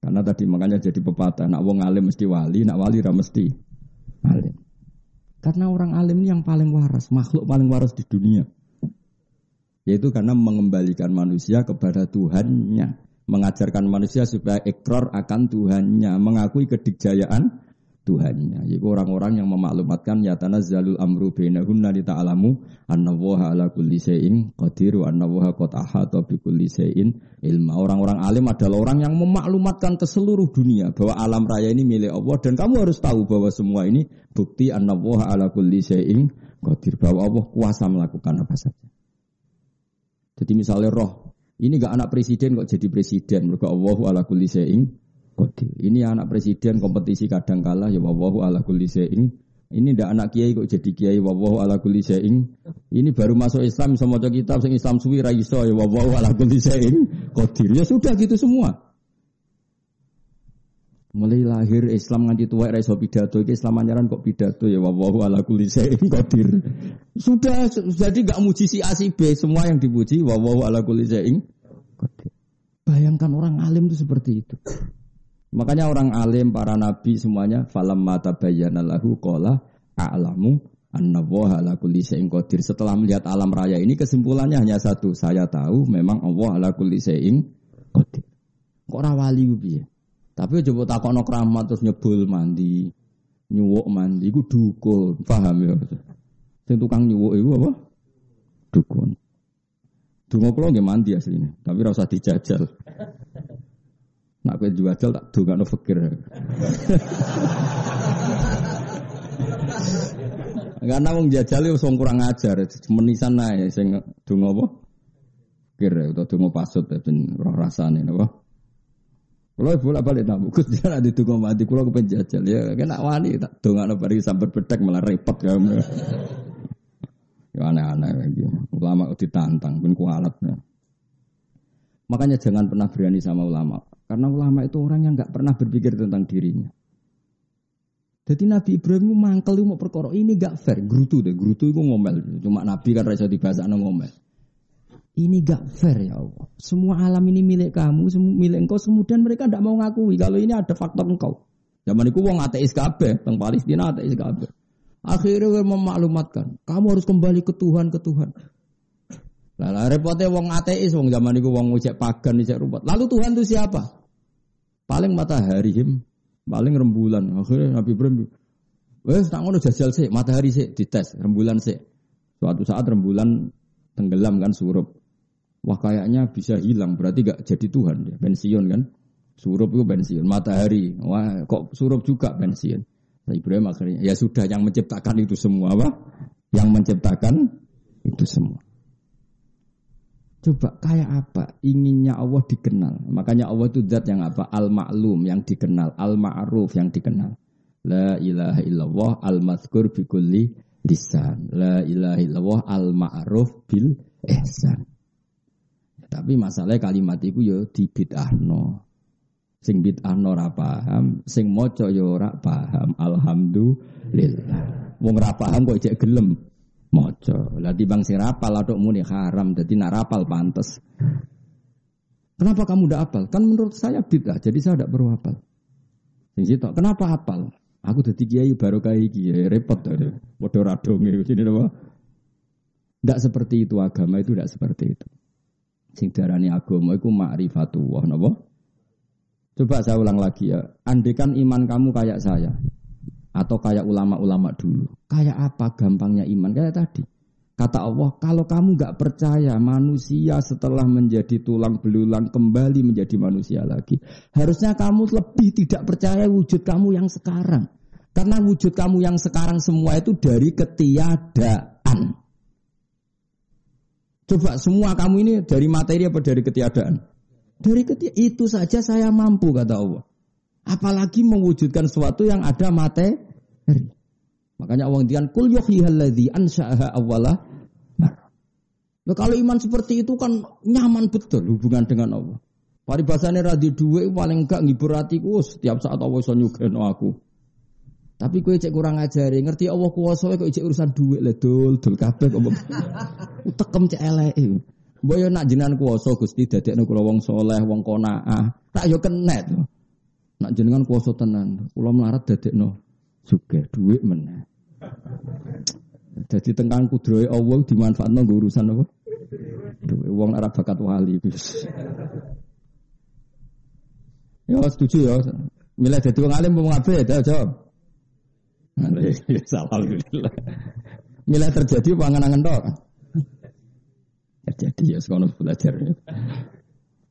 Karena tadi makanya jadi pepatah, nak wong alim mesti wali, nak wali ora mesti alim. Karena orang alim ini yang paling waras, makhluk paling waras di dunia. Yaitu karena mengembalikan manusia kepada Tuhannya mengajarkan manusia supaya ikrar akan Tuhannya, mengakui kedikjayaan Tuhannya. Yaitu orang-orang yang memaklumatkan ya tanazzalul amru bainahunna li ta'lamu annallaha ala kulli syai'in qadir wa annallaha qad ahata bi kulli syai'in ilma. Orang-orang alim adalah orang yang memaklumatkan ke seluruh dunia bahwa alam raya ini milik Allah dan kamu harus tahu bahwa semua ini bukti annallaha ala kulli syai'in qadir bahwa Allah kuasa melakukan apa saja. Jadi misalnya roh ini gak anak presiden kok jadi presiden. Mereka Allahu ala kulli syai'in Ini anak presiden kompetisi kadang kalah ya Allahu ala kulli syai'in. Ini ndak anak kiai kok jadi kiai Allahu ala kulli syai'in. Ini baru masuk Islam sama maca kitab sing Islam suwi ra iso ya Allahu ala kulli syai'in qadir. Ya sudah gitu semua. Mulai lahir Islam nganti tua era iso pidato iki Islam anyaran kok pidato ya wa ala kulli syai'in qadir. Sudah jadi gak muji si A si B, semua yang dipuji wa ala kulli syai'in qadir. Bayangkan orang alim itu seperti itu. Makanya orang alim, para nabi semuanya falam mata bayana lahu qala a'lamu anna ala kulli syai'in qadir. Setelah melihat alam raya ini kesimpulannya hanya satu, saya tahu memang Allah ala kulli syai'in qadir. Kok ora wali piye? Tapi coba takokno keramat terus nyebul mandi, nyuwuk mandi iku dukun, paham ya? Sing tukang nyuwuk iku apa? Dukun. Dungo kula nggih mandi aslinya, tapi ora usah dijajal. Nak kowe jual tak dongakno fakir. Karena wong jajal itu wong kurang ajar, menisan ae sing donga apa? Fakir utawa donga pasut ben ora rasane napa? Kalau bolak balik (laughs) nak bukus dia di tunggu mati, kalau kepen jajal ya, kena wani tak dongak no bari sampai bedek malah repot kamu. ya aneh-aneh lagi. Ulama ditantang, pun kualatnya. Makanya jangan pernah berani sama ulama, karena ulama itu orang yang nggak pernah berpikir tentang dirinya. Jadi Nabi Ibrahim mangkel mau perkara ini gak fair, gerutu deh, gerutu itu ngomel. Cuma Nabi kan rasa dibahas ngomel. Ini gak fair ya Allah. Semua alam ini milik kamu, milik engkau. Kemudian mereka tidak mau ngakui kalau ini ada faktor engkau. Zaman itu wong ateis kabeh, teng Palestina ateis kabeh. Akhirnya memaklumatkan, kamu harus kembali ke Tuhan, ke Tuhan. Lah repotnya wong ateis, wong zaman itu wong ngecek pagan, ngecek rumput. Lalu Tuhan itu siapa? Paling matahari him, paling rembulan. Akhirnya Nabi Ibrahim, wes tak ngono jajal sih, matahari sih dites, rembulan sih. Suatu saat rembulan tenggelam kan surup. Wah kayaknya bisa hilang, berarti gak jadi Tuhan ya, pensiun kan. Surup itu pensiun, matahari, wah kok surup juga pensiun. Nah, Ibrahim akhirnya, ya sudah yang menciptakan itu semua apa? Yang menciptakan itu semua. Coba kayak apa inginnya Allah dikenal. Makanya Allah itu zat yang apa? Al-ma'lum yang dikenal, al-ma'ruf yang dikenal. La ilaha illallah al-mazkur bi kulli lisan. La ilaha illallah al-ma'ruf bil ihsan. Tapi masalahnya kalimat itu yo dibid'ahno. Sing bid'ahno ora paham, sing maca yo ora paham. Alhamdulillah. Wong ora paham kok cek gelem maca. Lah bang sing rapal atok muni haram, dadi nak rapal pantes. Kenapa kamu udah apal? Kan menurut saya bid'ah, jadi saya tidak perlu apal. Sing situ, kenapa apal? Aku jadi kiai baru kayak kiai repot tadi. Bodoh radong itu sini Tidak seperti itu agama itu tidak seperti itu. Sing darani agama iku ma'rifatullah napa? Coba saya ulang lagi ya. Andekan iman kamu kayak saya atau kayak ulama-ulama dulu. Kayak apa gampangnya iman? Kayak tadi. Kata Allah, kalau kamu gak percaya manusia setelah menjadi tulang belulang kembali menjadi manusia lagi. Harusnya kamu lebih tidak percaya wujud kamu yang sekarang. Karena wujud kamu yang sekarang semua itu dari ketiadaan. Coba semua kamu ini dari materi apa dari ketiadaan? Dari ketiadaan. Itu saja saya mampu kata Allah. Apalagi mewujudkan sesuatu yang ada materi. Makanya Allah ngendikan kul yuhyihalladzi ansha'aha awwala Nah, kalau iman seperti itu kan nyaman betul hubungan dengan Allah. Paribasane radhi duwe paling enggak ngibur hatiku setiap saat Allah iso nyugeno aku. Tapi kue cek kurang ajari, ngerti Allah kuasa kok cek urusan duit le dul dul kabeh kok. (laughs) Tekem cek elek. Mbok nak jenengan kuasa Gusti dadekno kula wong soleh, wong qanaah. Tak yo kenet. Nak jenengan kuasa tenan, kula melarat dadekno sugih duit meneh. Jadi tengkang kudrohe Allah dimanfaatno nggo urusan apa? Duit wong ora bakat wali. (laughs) Ya setuju ya. Milih dadi wong alim mau ngapain ya jawab. Alhamdulillah. Mila terjadi pangan-angan dok. Terjadi ya sekolah belajar.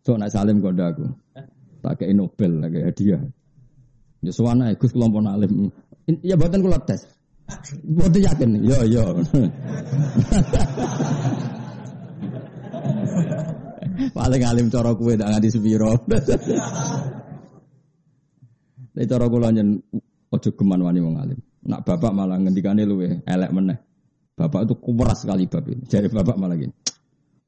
So nak salim kode aku. Tak kayak Nobel lagi hadiah. Ya suwana Gus kelompok alim. Ya buatan kulo tes. Buatan yakin. Yo yo. (laughs) Paling alim cara kue tak nganti sepiro. Tapi cara kula nyen ojo geman wani wong alim. Nak bapak malah ngendikane luwe elek meneh. Bapak itu kuras sekali bab. Jadi bapak malah gini.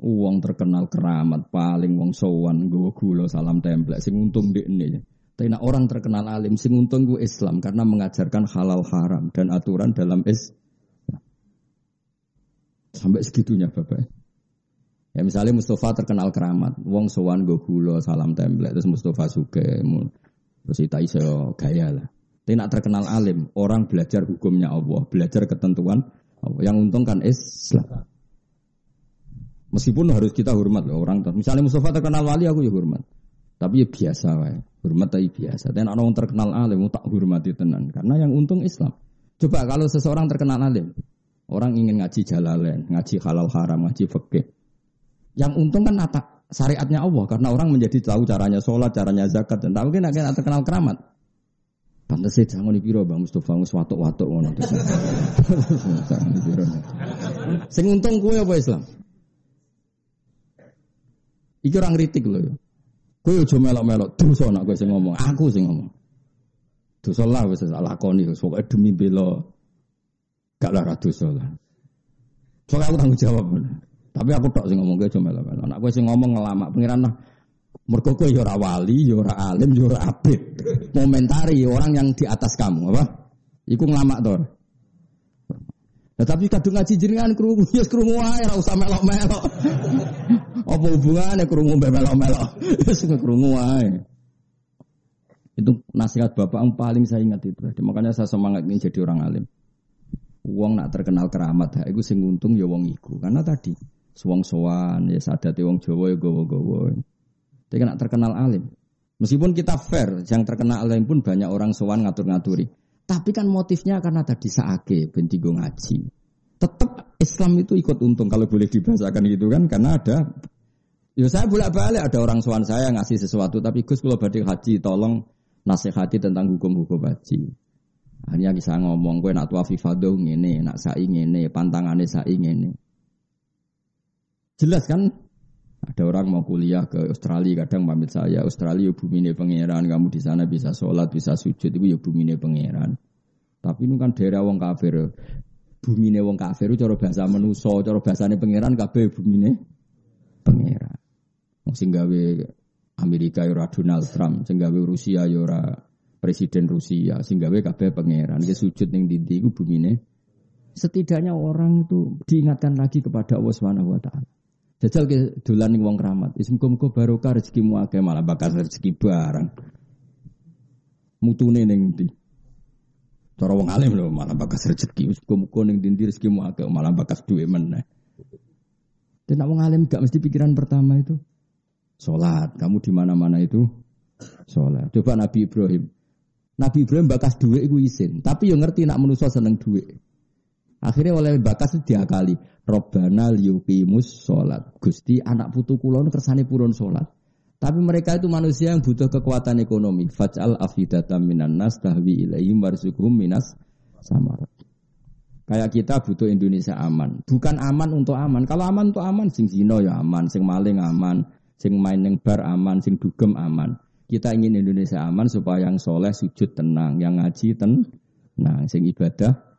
Uang terkenal keramat paling wong sowan gue gula salam templek sing untung di ini. Tapi nah, orang terkenal alim, sing untung gue Islam karena mengajarkan halal haram dan aturan dalam Islam. Sampai segitunya Bapak. Ya misalnya Mustafa terkenal keramat, wong sowan go gula salam template terus Mustafa suge terus iso gaya lah. Tapi nak terkenal alim, orang belajar hukumnya Allah, belajar ketentuan Allah. Yang untung kan Islam. Meskipun harus kita hormat loh orang. Misalnya Mustafa terkenal wali, aku ya hormat. Tapi ya biasa wae. Hormat tapi biasa. Dan orang terkenal alim tak hormati tenan karena yang untung Islam. Coba kalau seseorang terkenal alim, orang ingin ngaji jalalain, ngaji halal haram, ngaji fikih. Yang untung kan nata syariatnya Allah karena orang menjadi tahu caranya sholat, caranya zakat dan tahu kan akan terkenal keramat. Pantes sih jangan dipiro Bang Mustafa ngus watuk-watuk ngono. (laughs) Sing untung kue apa Islam? Iki orang kritik loh ya. Kowe aja melok-melok dosa nak kowe sing ngomong, aku sing ngomong. Dosa lah wis lakoni pokoke demi bela gak lara dosa lah. Soalnya aku tanggung jawab. Tapi aku tok sing ngomong kowe aja melok-melok. Nak kowe sing ngomong ngelamak pengiran lah. Mergo kowe ya wali, ya alim, ya ora abid. Momentari orang yang di atas kamu, apa? Iku ngelamak to. Nah, tapi kadung ngaji jenengan krungu ya krungu wae ora usah melok-melok. Apa hubungannya krungu mbek melok-melok? (laughs) Wis krungu wae. Itu nasihat bapak yang paling saya ingat itu. Makanya saya semangat ini jadi orang alim. Wong nak terkenal keramat, ha, iku sing untung ya wong iku. Karena tadi wong sowan ya sadate wong Jawa ya gowo-gowo. Tapi nak terkenal alim. Meskipun kita fair, yang terkenal alim pun banyak orang sowan ngatur-ngaturi. Tapi kan motifnya karena tadi saake ben ngaji. Tetap Islam itu ikut untung kalau boleh dibahasakan gitu kan karena ada Ya saya bolak-balik ada orang sowan saya ngasih sesuatu tapi Gus kalau badhe haji tolong nasihati tentang hukum-hukum haji. Hanya bisa ngomong gue nak tuafi fado ngene, nak sai ngene, pantangane sai ngene. Jelas kan? Ada orang mau kuliah ke Australia, kadang pamit saya, Australia bumi ini pangeran, kamu di sana bisa sholat, bisa sujud, itu ya bumi ini pangeran. Tapi ini kan daerah wong kafir. Bumi ini wong kafir, itu cara bahasa menuso, cara bahasanya pangeran, kabeh bumi ini pangeran. Sing gawe Amerika yora ya Donald Trump, sing gawe Rusia yora ya presiden Rusia, sing gawe kabeh pangeran. Dia sujud ning dindi iku bumine. Setidaknya orang itu diingatkan lagi kepada Allah taala. Jajal ke dolan wong keramat. Wis muga-muga barokah rezekimu akeh malah bakal rezeki barang. Mutune ning ndi? Cara wong alim lho malah bakas rezeki. Wis muga-muga ning ndi rezekimu akeh malah bakas duwe meneh. Dan wong alim gak mesti pikiran pertama itu sholat. Kamu di mana-mana itu sholat. Coba Nabi Ibrahim. Nabi Ibrahim bakas duit itu isin. Tapi yang ngerti nak manusia seneng duit. Akhirnya oleh bakas itu diakali. Robbana liyukimus sholat. Gusti anak putu kulon kersane purun sholat. Tapi mereka itu manusia yang butuh kekuatan ekonomi. Faj'al afidata minan nas tahwi ilaihim warzuqhum minas samar. Kayak kita butuh Indonesia aman. Bukan aman untuk aman. Kalau aman untuk aman, sing zino ya aman, sing maling aman, sing main yang bar aman, sing dugem aman. Kita ingin Indonesia aman supaya yang soleh sujud tenang, yang ngaji tenang, sing ibadah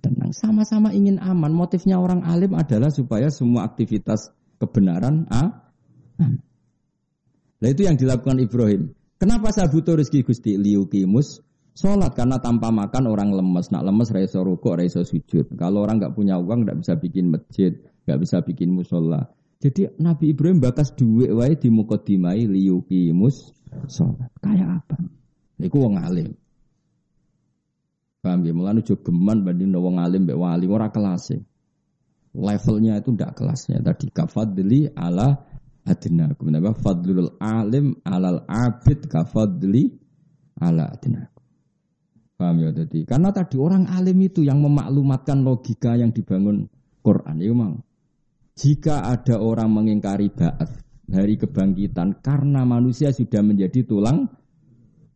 tenang. Sama-sama ingin aman. Motifnya orang alim adalah supaya semua aktivitas kebenaran ah, Nah itu yang dilakukan Ibrahim. Kenapa saya butuh rezeki Gusti liukimus sholat karena tanpa makan orang lemes. Nak lemes raiso rukuk, raiso sujud. Kalau orang nggak punya uang nggak bisa bikin masjid, nggak bisa bikin musola. Jadi Nabi Ibrahim bakas duit wae di mukodimai liukimus sholat. Kayak apa? Iku wong alim. Paham ya? Mulane ojo geman banding wong alim mbek wali ora kelas Levelnya itu ndak kelasnya. Tadi kafadli ala adna. Kenapa? Fadlul alim alal abid kafadli ala adna. Paham ya tadi? Karena tadi orang alim itu yang memaklumatkan logika yang dibangun Quran. Ya memang. Jika ada orang mengingkari ba'at hari kebangkitan karena manusia sudah menjadi tulang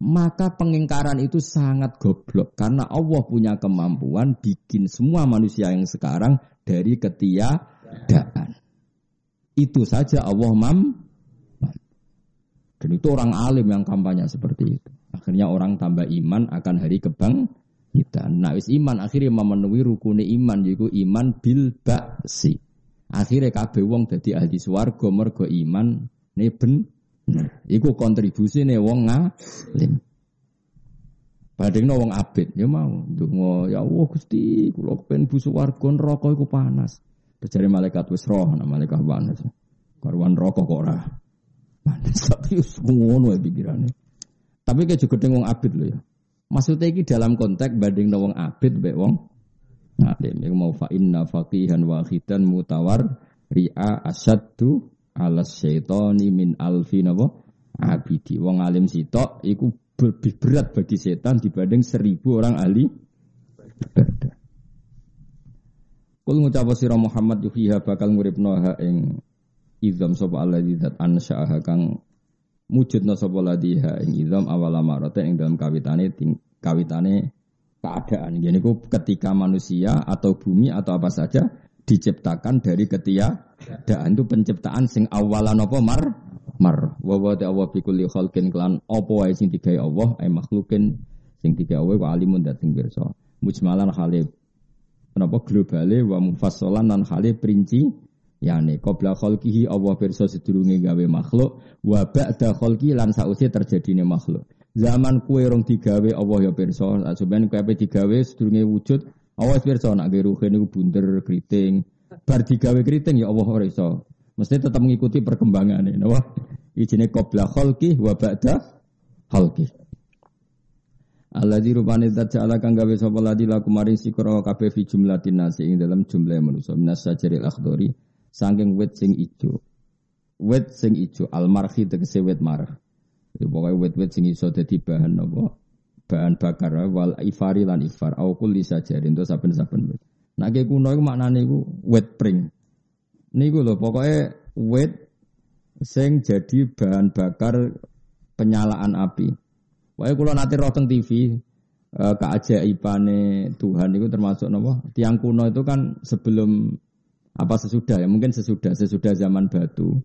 maka pengingkaran itu sangat goblok karena Allah punya kemampuan bikin semua manusia yang sekarang dari ketiadaan. Itu saja Allah mam. Dan itu orang alim yang kampanye seperti itu. Akhirnya orang tambah iman akan hari kebang kita. Nah, wis iman akhirnya memenuhi rukun iman yaitu iman bil ba'si. Akhirnya kabeh wong dadi ahli swarga mergo iman ne ben iku kontribusi nih wong ngalim. Bandingno wong abid ya mau ndonga ya Allah Gusti kula kepen bu swarga neraka iku panas. Terjadi malaikat wis roh nah malaikat panas. Karuan neraka kok ora. Panas (laughs) tapi ngono ya pikirane. Tapi kayak juga wong abid lho ya. Maksudnya iki dalam konteks banding wong abid mbek wong alim. Iku mau fa inna faqihan wahidan mutawar ri'a asaddu ala syaitani min alfi napa abidi. Wong alim sitok iku lebih berat bagi setan dibanding seribu orang ahli ibadah. Kul ngucap sira Muhammad yuhiha bakal nguripno ha ing izam sapa alladzi zat ansha'aha kang mujudna sapa ladiha ing izam awala marate ing dalam kawitane ting, kawitane keadaan. Jadi ku ketika manusia atau bumi atau apa saja diciptakan dari ketiadaan. Itu penciptaan sing awalan apa? Mar? Mar. Wa wa ta wa fi kulli khalqin klan. Apa wae sing digawe Allah? Ay makhlukin sing digawe wa alimun dat sing pirsa. Mujmalan khale kenapa? Globale wa mufassalan lan khale perinci. Yani qabla khalqihi Allah pirsa sedurunge gawe makhluk. Wa ba'da khalqi lan sause terjadine makhluk. Zaman kue rong digawe Allah ya pirsa. Sampeyan kue digawe sedurunge wujud Awas pirsa nak gawe ruhe niku bunder keriting bar digawe keriting ya Allah ora iso Mesti tetap mengikuti perkembangan ini. Wah, ijine qabla khalqi wa ba'da khalqi. Alladzi rupane zat ja'ala kang gawe sapa ladi laku maring sikra kabeh fi jumlatin nasi ing dalam jumlah manusa minas sajaril akhdari saking wit sing ijo. Wit sing ijo al marhi tegese wit marh. Jadi pokoknya wit-wit sing iso dadi bahan apa? Bahan bakar wal ifari lan ifar au kulli sajarin to saben-saben wit. Nah kuno iku maknane iku wit pring. Niku lho pokoknya wit sing jadi bahan bakar penyalaan api. Pokoknya kalau nanti roteng TV eh, keajaibane Tuhan itu termasuk nopo tiang kuno itu kan sebelum apa sesudah ya mungkin sesudah sesudah zaman batu.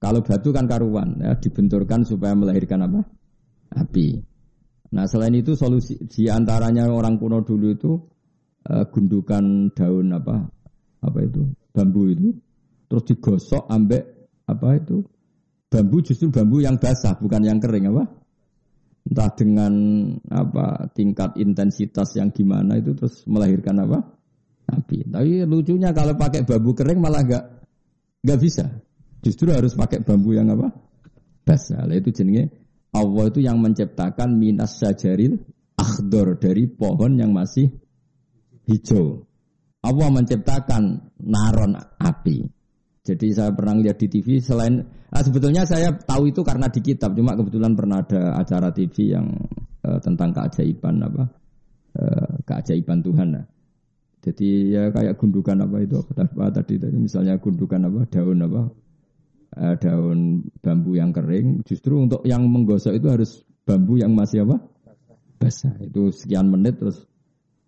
Kalau batu kan karuan ya dibenturkan supaya melahirkan apa api. Nah selain itu solusi di antaranya orang kuno dulu itu uh, gundukan daun apa apa itu bambu itu terus digosok ambek apa itu bambu justru bambu yang basah bukan yang kering apa? Entah dengan apa tingkat intensitas yang gimana itu terus melahirkan apa? Api. Tapi lucunya kalau pakai bambu kering malah nggak nggak bisa. Justru harus pakai bambu yang apa? Basah. Itu jenenge Allah itu yang menciptakan minas sajaril akhdor dari pohon yang masih hijau Allah menciptakan naron api jadi saya pernah lihat di TV selain ah, sebetulnya saya tahu itu karena di kitab cuma kebetulan pernah ada acara TV yang uh, tentang keajaiban apa uh, keajaiban Tuhan. Nah. Jadi ya kayak gundukan apa itu apa tadi tadi misalnya gundukan apa daun apa uh, daun bambu yang kering justru untuk yang menggosok itu harus bambu yang masih apa basah itu sekian menit terus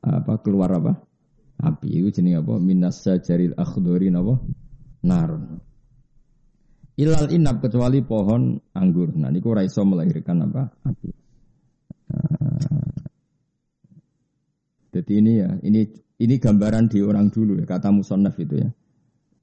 apa keluar apa api itu jenis apa minas sajaril akhdorin apa narun. Ilal inap kecuali pohon anggur. Nah, niku raiso melahirkan apa? Api. Nah, jadi ini ya, ini ini gambaran di orang dulu ya, kata musonaf itu ya.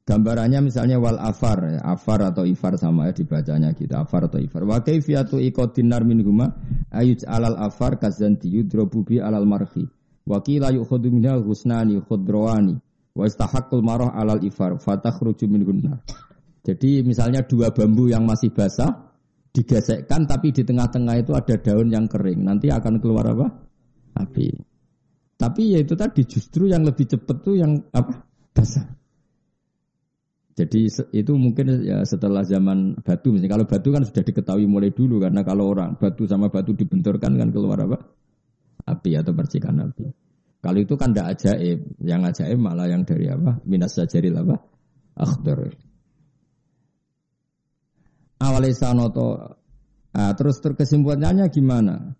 Gambarannya misalnya wal afar, ya, afar atau ifar sama ya dibacanya gitu, afar atau ifar. Wa kaifiyatu iqadinar min huma ayuj alal afar kazanti yudrobu bi alal marhi. Wa qila yukhadhu minal husnani khudrawani Wa istahaqqul marah alal ifar fatakhruju min gunnar. Jadi misalnya dua bambu yang masih basah digesekkan tapi di tengah-tengah itu ada daun yang kering. Nanti akan keluar apa? Api. Tapi ya itu tadi justru yang lebih cepat tuh yang apa? Basah. Jadi itu mungkin ya setelah zaman batu. Misalnya kalau batu kan sudah diketahui mulai dulu karena kalau orang batu sama batu dibenturkan kan keluar apa? Api atau percikan api. Kalau itu kan tidak ajaib, yang ajaib malah yang dari apa? Minas sajaril apa? Akhdar. Awalnya sanoto, nah, terus terkesimpulannya gimana?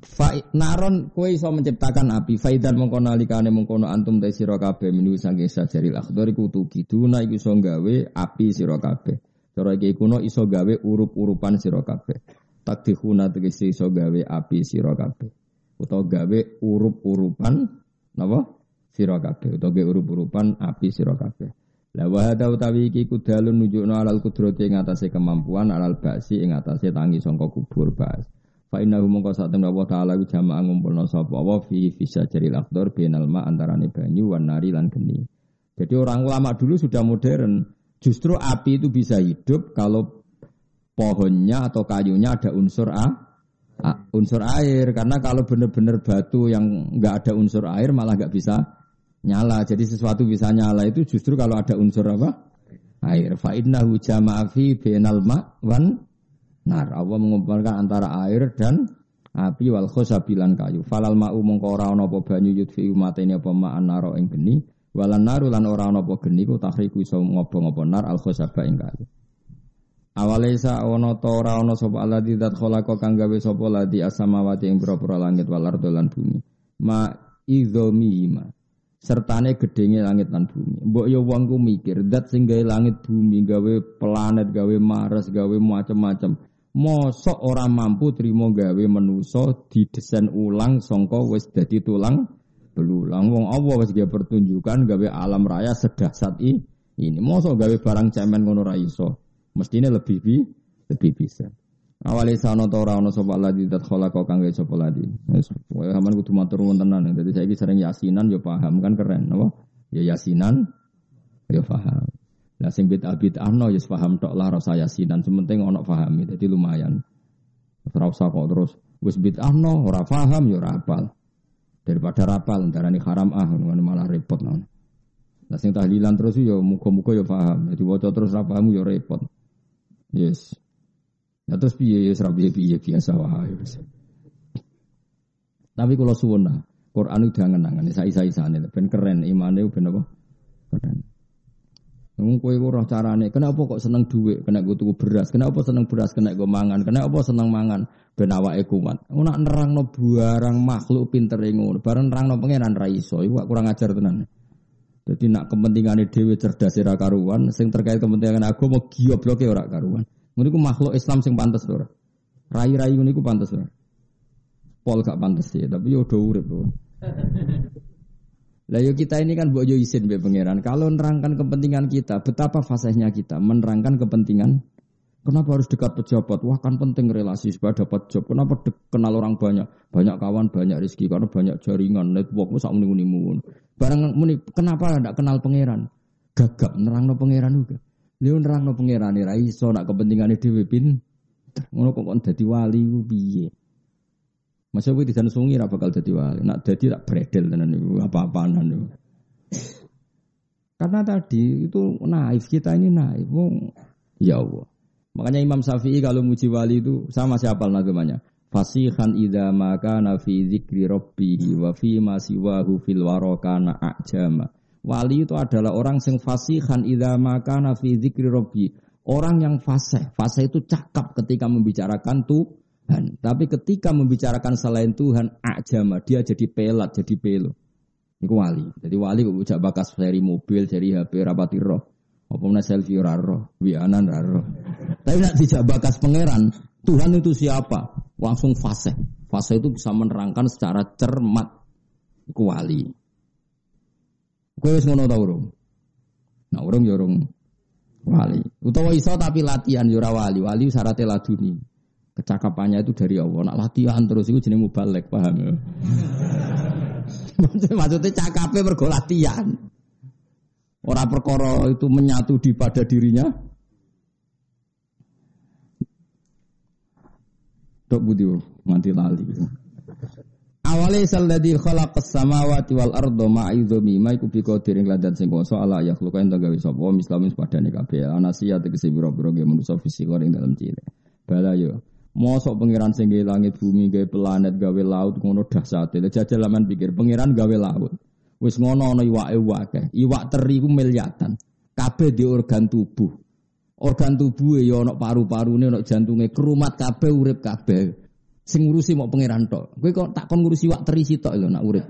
Fa, naron kue iso menciptakan api. Faidan mengkono alikane mengkono antum te sira kabeh minu saking sajaril akhdar iku tukiduna iku iso gawe api sira kabeh. Cara iki kuno iso gawe urup-urupan sira kabeh. Takdihuna tegese iso gawe api sira kabeh. Utawa gawe urup-urupan napa? Sira kabeh. Utawa gawe urup-urupan api sira kabeh. La wa hada utawi iki kudalun nunjukno alal kudrati ing atase kemampuan alal basi ing atase tangi sangka kubur fa innahu mongko sak temne Allah taala ku jamaah ngumpulna sapa wa fi fisa jaril akhdar bainal ma antarane banyu wan nari lan geni. Jadi orang ulama dulu sudah modern. Justru api itu bisa hidup kalau pohonnya atau kayunya ada unsur A, A unsur air. Karena kalau benar-benar batu yang nggak ada unsur air malah nggak bisa nyala. Jadi sesuatu bisa nyala itu justru kalau ada unsur apa? Air. Fa innahu jama'a fi bainal ma wan nar. Allah mengumpulkan antara air dan api wal khosabilan kayu. Falal ma'u mongko ora ana apa banyu yudfi umatene apa ma'an naro ing geni. Walan naru lan ora ana apa geni ku tahriku iso ngobong apa nar al khosaba ing kayu. Awalesa ana ta ora ana sapa alladzi dzat khalaqa kang gawe sapa ladi asamawati ing pira-pira langit wal ardo lan bumi. Ma idzomihima. Sertane gedenge langit lan bumi. Mbok ya wong mikir zat sing gawe langit bumi, gawe planet, gawe Mars, gawe macam-macam. Mosok ora mampu trimo gawe manusa didesain ulang sangka wis dadi tulang belulang. Wong Allah wis gawe pertunjukan gawe alam raya sedahsat i- ini. Mosok gawe barang cemen ngono ra iso. Mestine lebih bi lebih bisa. Awale sana ta ora ana sapa ladi dat khalaqa kang gawe sapa ladi. Wis aman kudu matur nuwun tenan. Dadi saiki sering yasinan yo paham kan keren apa? Ya yasinan yo paham. Lah sing bid'ah bid'ahno ya paham tok lah rasa yasinan, sementing ana pahami. Dadi lumayan. Ora usah kok terus wis bid'ahno ora paham ya ora apal. Daripada rapal darani haram ah ngono malah repot ngono. Lah sing tahlilan terus ya muga-muga ya paham. Jadi waca terus ra paham ya repot. Yes. Ya terus piye ya ora piye-piye biasa wae wis. Tapi kalau suwun lah, Quran udah ngenangan, isa-isa-isane ben keren imane ben apa? Keren. Wong kowe ora carane, kenapa kok seneng duit, kena gue tuku beras, kenapa seneng beras, kena gue mangan, kenapa seneng mangan, ben awake kuat. Ora nerangno barang makhluk pinter ngono, bareng nerangno pangeran ra iso, iku kurang ajar tenan. Jadi nak kepentingannya dewi cerdas ora karuan, sing terkait kepentingan agama gobloke ora karuan. Ngono makhluk Islam sing pantes ora. Rai-rai ngono iku pantes ora. Pol gak pantes ya, tapi yo do urip. (laughs) Lah yo kita ini kan mbok yo isin be pangeran. Kalau nerangkan kepentingan kita, betapa fasihnya kita menerangkan kepentingan Kenapa harus dekat pejabat? Wah kan penting relasi supaya dapat job. Kenapa dek- kenal orang banyak? Banyak kawan, banyak rezeki. Karena banyak jaringan, network, sak muni muni. Barang muni, kenapa tidak kenal pangeran? Gagap, nerangno pangeran juga. Liu nerangno pangeran ora iso nak kepentingane dhewe pin. Ngono kok dadi wali ku? Masa kowe disan sungi ra bakal dadi wali. Nak dadi tak bredel tenan niku apa-apaan niku. Karena tadi itu naif kita ini naif. Wong ya Allah. Makanya Imam Syafi'i kalau muji wali itu sama siapa namanya? Fasihan idza maka fi dzikri rabbihi wa fi ma siwahu fil warakana ajama. Wali itu adalah orang sing fasihan idza maka fi dzikri rabbi. Orang yang fasih. Fasih itu cakap ketika membicarakan Tuhan. Tapi ketika membicarakan selain Tuhan, ajama. Dia jadi pelat, jadi pelo. Iku wali. Jadi wali kok ujak bakas dari mobil, dari HP, rapati roh. Apa mana selfie ora roh, wianan ora roh. Tapi nak dijak bakas pangeran, Tuhan itu siapa? Langsung fase. Fase itu bisa menerangkan secara cermat. Iku wali. Kowe wis ngono ta urung? Nah, urung ya wali. Utawa iso tapi latihan ya ora wali. Wali syaratnya laduni. Kecakapannya itu dari Allah. Nak latihan terus itu jeneng mubalek, paham ya? (laughs) Maksudnya cakapnya mergo latihan. Orang perkara itu menyatu di pada dirinya. Dok budi mati lali. Awalnya salladhi khalaqas samawati wal ardo ma'idhumi ma iku bi ladan sing kuwasa ya khluqain ta gawe sapa mislamin padane kabeh anasia tegese biro-biro ge fisik dalam cilik. Bala yo Mosok pangeran sing langit bumi gawe planet gawe laut ngono dahsate. Jajal laman pikir pangeran gawe laut. Wis ngono ana iwake akeh. Iwak teri ku miliatan. Kabeh di organ tubuh. Organ tubuh ya ana paru-parune, ana jantunge, kerumat kabeh urip kabeh. Sing ngurusi mau pangeran tok. Kowe kok tak kon ngurusi iwak teri sitok lho nak urip.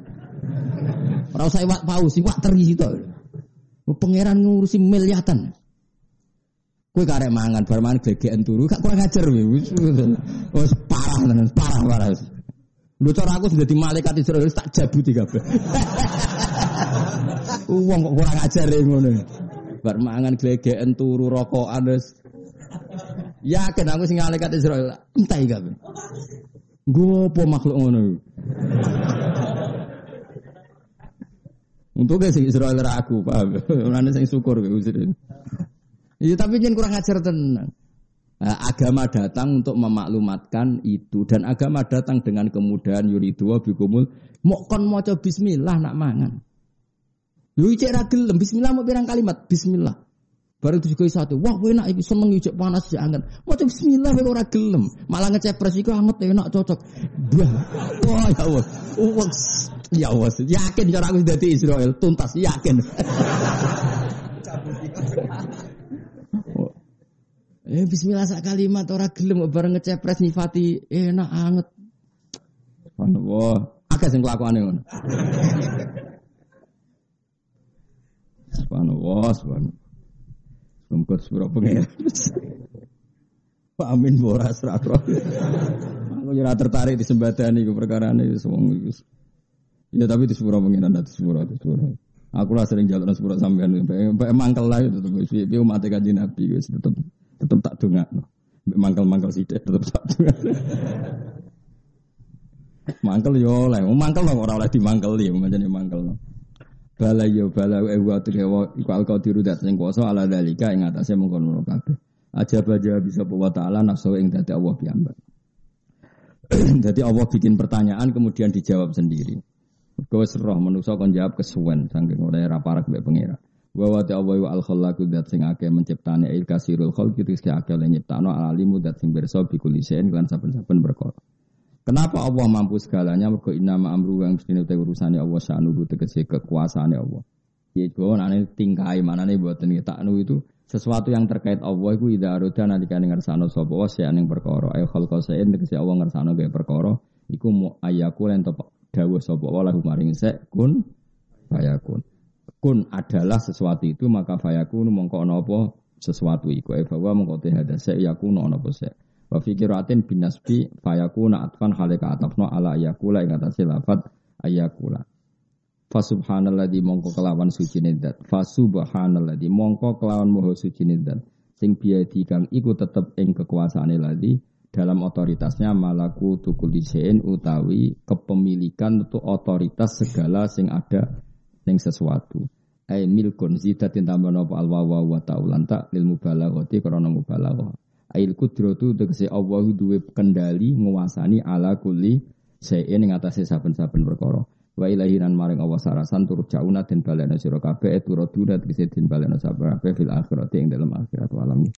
Ora usah iwak paus, iwak teri sitok. Pangeran ngurusi miliatan. Kowe karek mangan, bar mangan gegeken turu, gak kurang ajar. Wis wis parah tenan, parah parah. Lho cara aku sudah di malaikat Israel tak jabuti kabeh. (laughs) Wong kok kurang ajar ya ngono. Bar mangan glegeken turu rokokan wis. Yakin aku sing malaikat Israel entai kabeh. Gopo makhluk ngono. Untuk sing Israel ra aku, paham. Ora sing syukur kowe Iya tapi jangan kurang ajar tenang. Nah, agama datang untuk memaklumatkan itu dan agama datang dengan kemudahan yuridu wa bikumul mau kon maca bismillah nak mangan. Lu cek ra gelem bismillah mau pirang kalimat bismillah. Baru itu juga satu, wah enak iki seneng cek panas ya anget. Maca bismillah kowe ora gelem, malah ngecepres iku anget enak cocok. Wah ya Allah. Ya Allah, yakin cara aku dadi Israel tuntas yakin. Eh bismillah sak kalimat ora gelem bareng ngecepres nyifati enak anget. Subhanallah. Akeh sing kelakuane ngono. Subhanallah, subhanallah. Sungkut sepura pengen. Pak Amin boras rakro. Aku ora tertarik di sembadani iku perkara ini wong iku. Ya tapi di sepura pengen ada di sepura di sepura. Aku lah sering jalan sepura sampean, mangkel lah itu tetep piye umat kanjeng Nabi wis tetep tetap tak dengar. Mangkel-mangkel sih tetap tak dengar. mangkel yo oleh, mangkel no orang oleh dimangkel ya, macam mangkel no. Bala yo bala e wa tewa iku al qadiru dat sing kuasa ala dalika ing atase mengkono kabeh. Aja baja bisa bawa taala nafsu ing dadi Allah piyambak. (clears throat) Jadi Allah bikin pertanyaan kemudian dijawab sendiri. Kowe roh manusa kon jawab kesuwen saking ora ra parek mbek pangeran. Wa wa ta'ala wa al khallaqu dat sing akeh menciptane il kasirul khalqi rizki akeh le nyiptano alimu dat sing berso bi kulisen lan saben-saben perkara. Kenapa Allah mampu segalanya? Mergo inna ma amru yang mesti te urusane Allah sa'nuhu tegese kekuasaane Allah. Ya iku anane tingkai manane mboten taknu itu sesuatu yang terkait Allah iku ida aroda nalika ngersano sapa wa sing ning perkara. Ayo khalqa sa'in tegese Allah ngersano gawe perkara iku mu ayaku lan dawuh sapa wa lahu maring sek kun fayakun kun adalah sesuatu itu maka fayakun mongko ana apa? Sesuatu iku. E bahwa mongko te hadase yakun ana apa se? Wa fikiratin binasbi fayakuna atfan halika atafno ala yakula ing atase lafat ayakula. Fa subhanalladzi mongko kelawan suci nidat fa subhanalladzi mongko kelawan moho suci nidat sing biadi kang iku tetep ing kekuasaane ladi dalam otoritasnya malaku tukulisein utawi kepemilikan untuk otoritas segala sing ada ning sesuatu. Ai milkun zidatin tambah napa al wawa wa ta'ulan tak lil mubalaghati krana mubalaghah. Ail kudratu tegese Allah duwe kendali nguasani ala kulli sayin ing atase saben-saben perkara. Wa ilahinan maring Allah sarasan turut jauna den balena sira kabeh turut durat tegese den balena sabar fil akhirati ing dalam akhirat walam.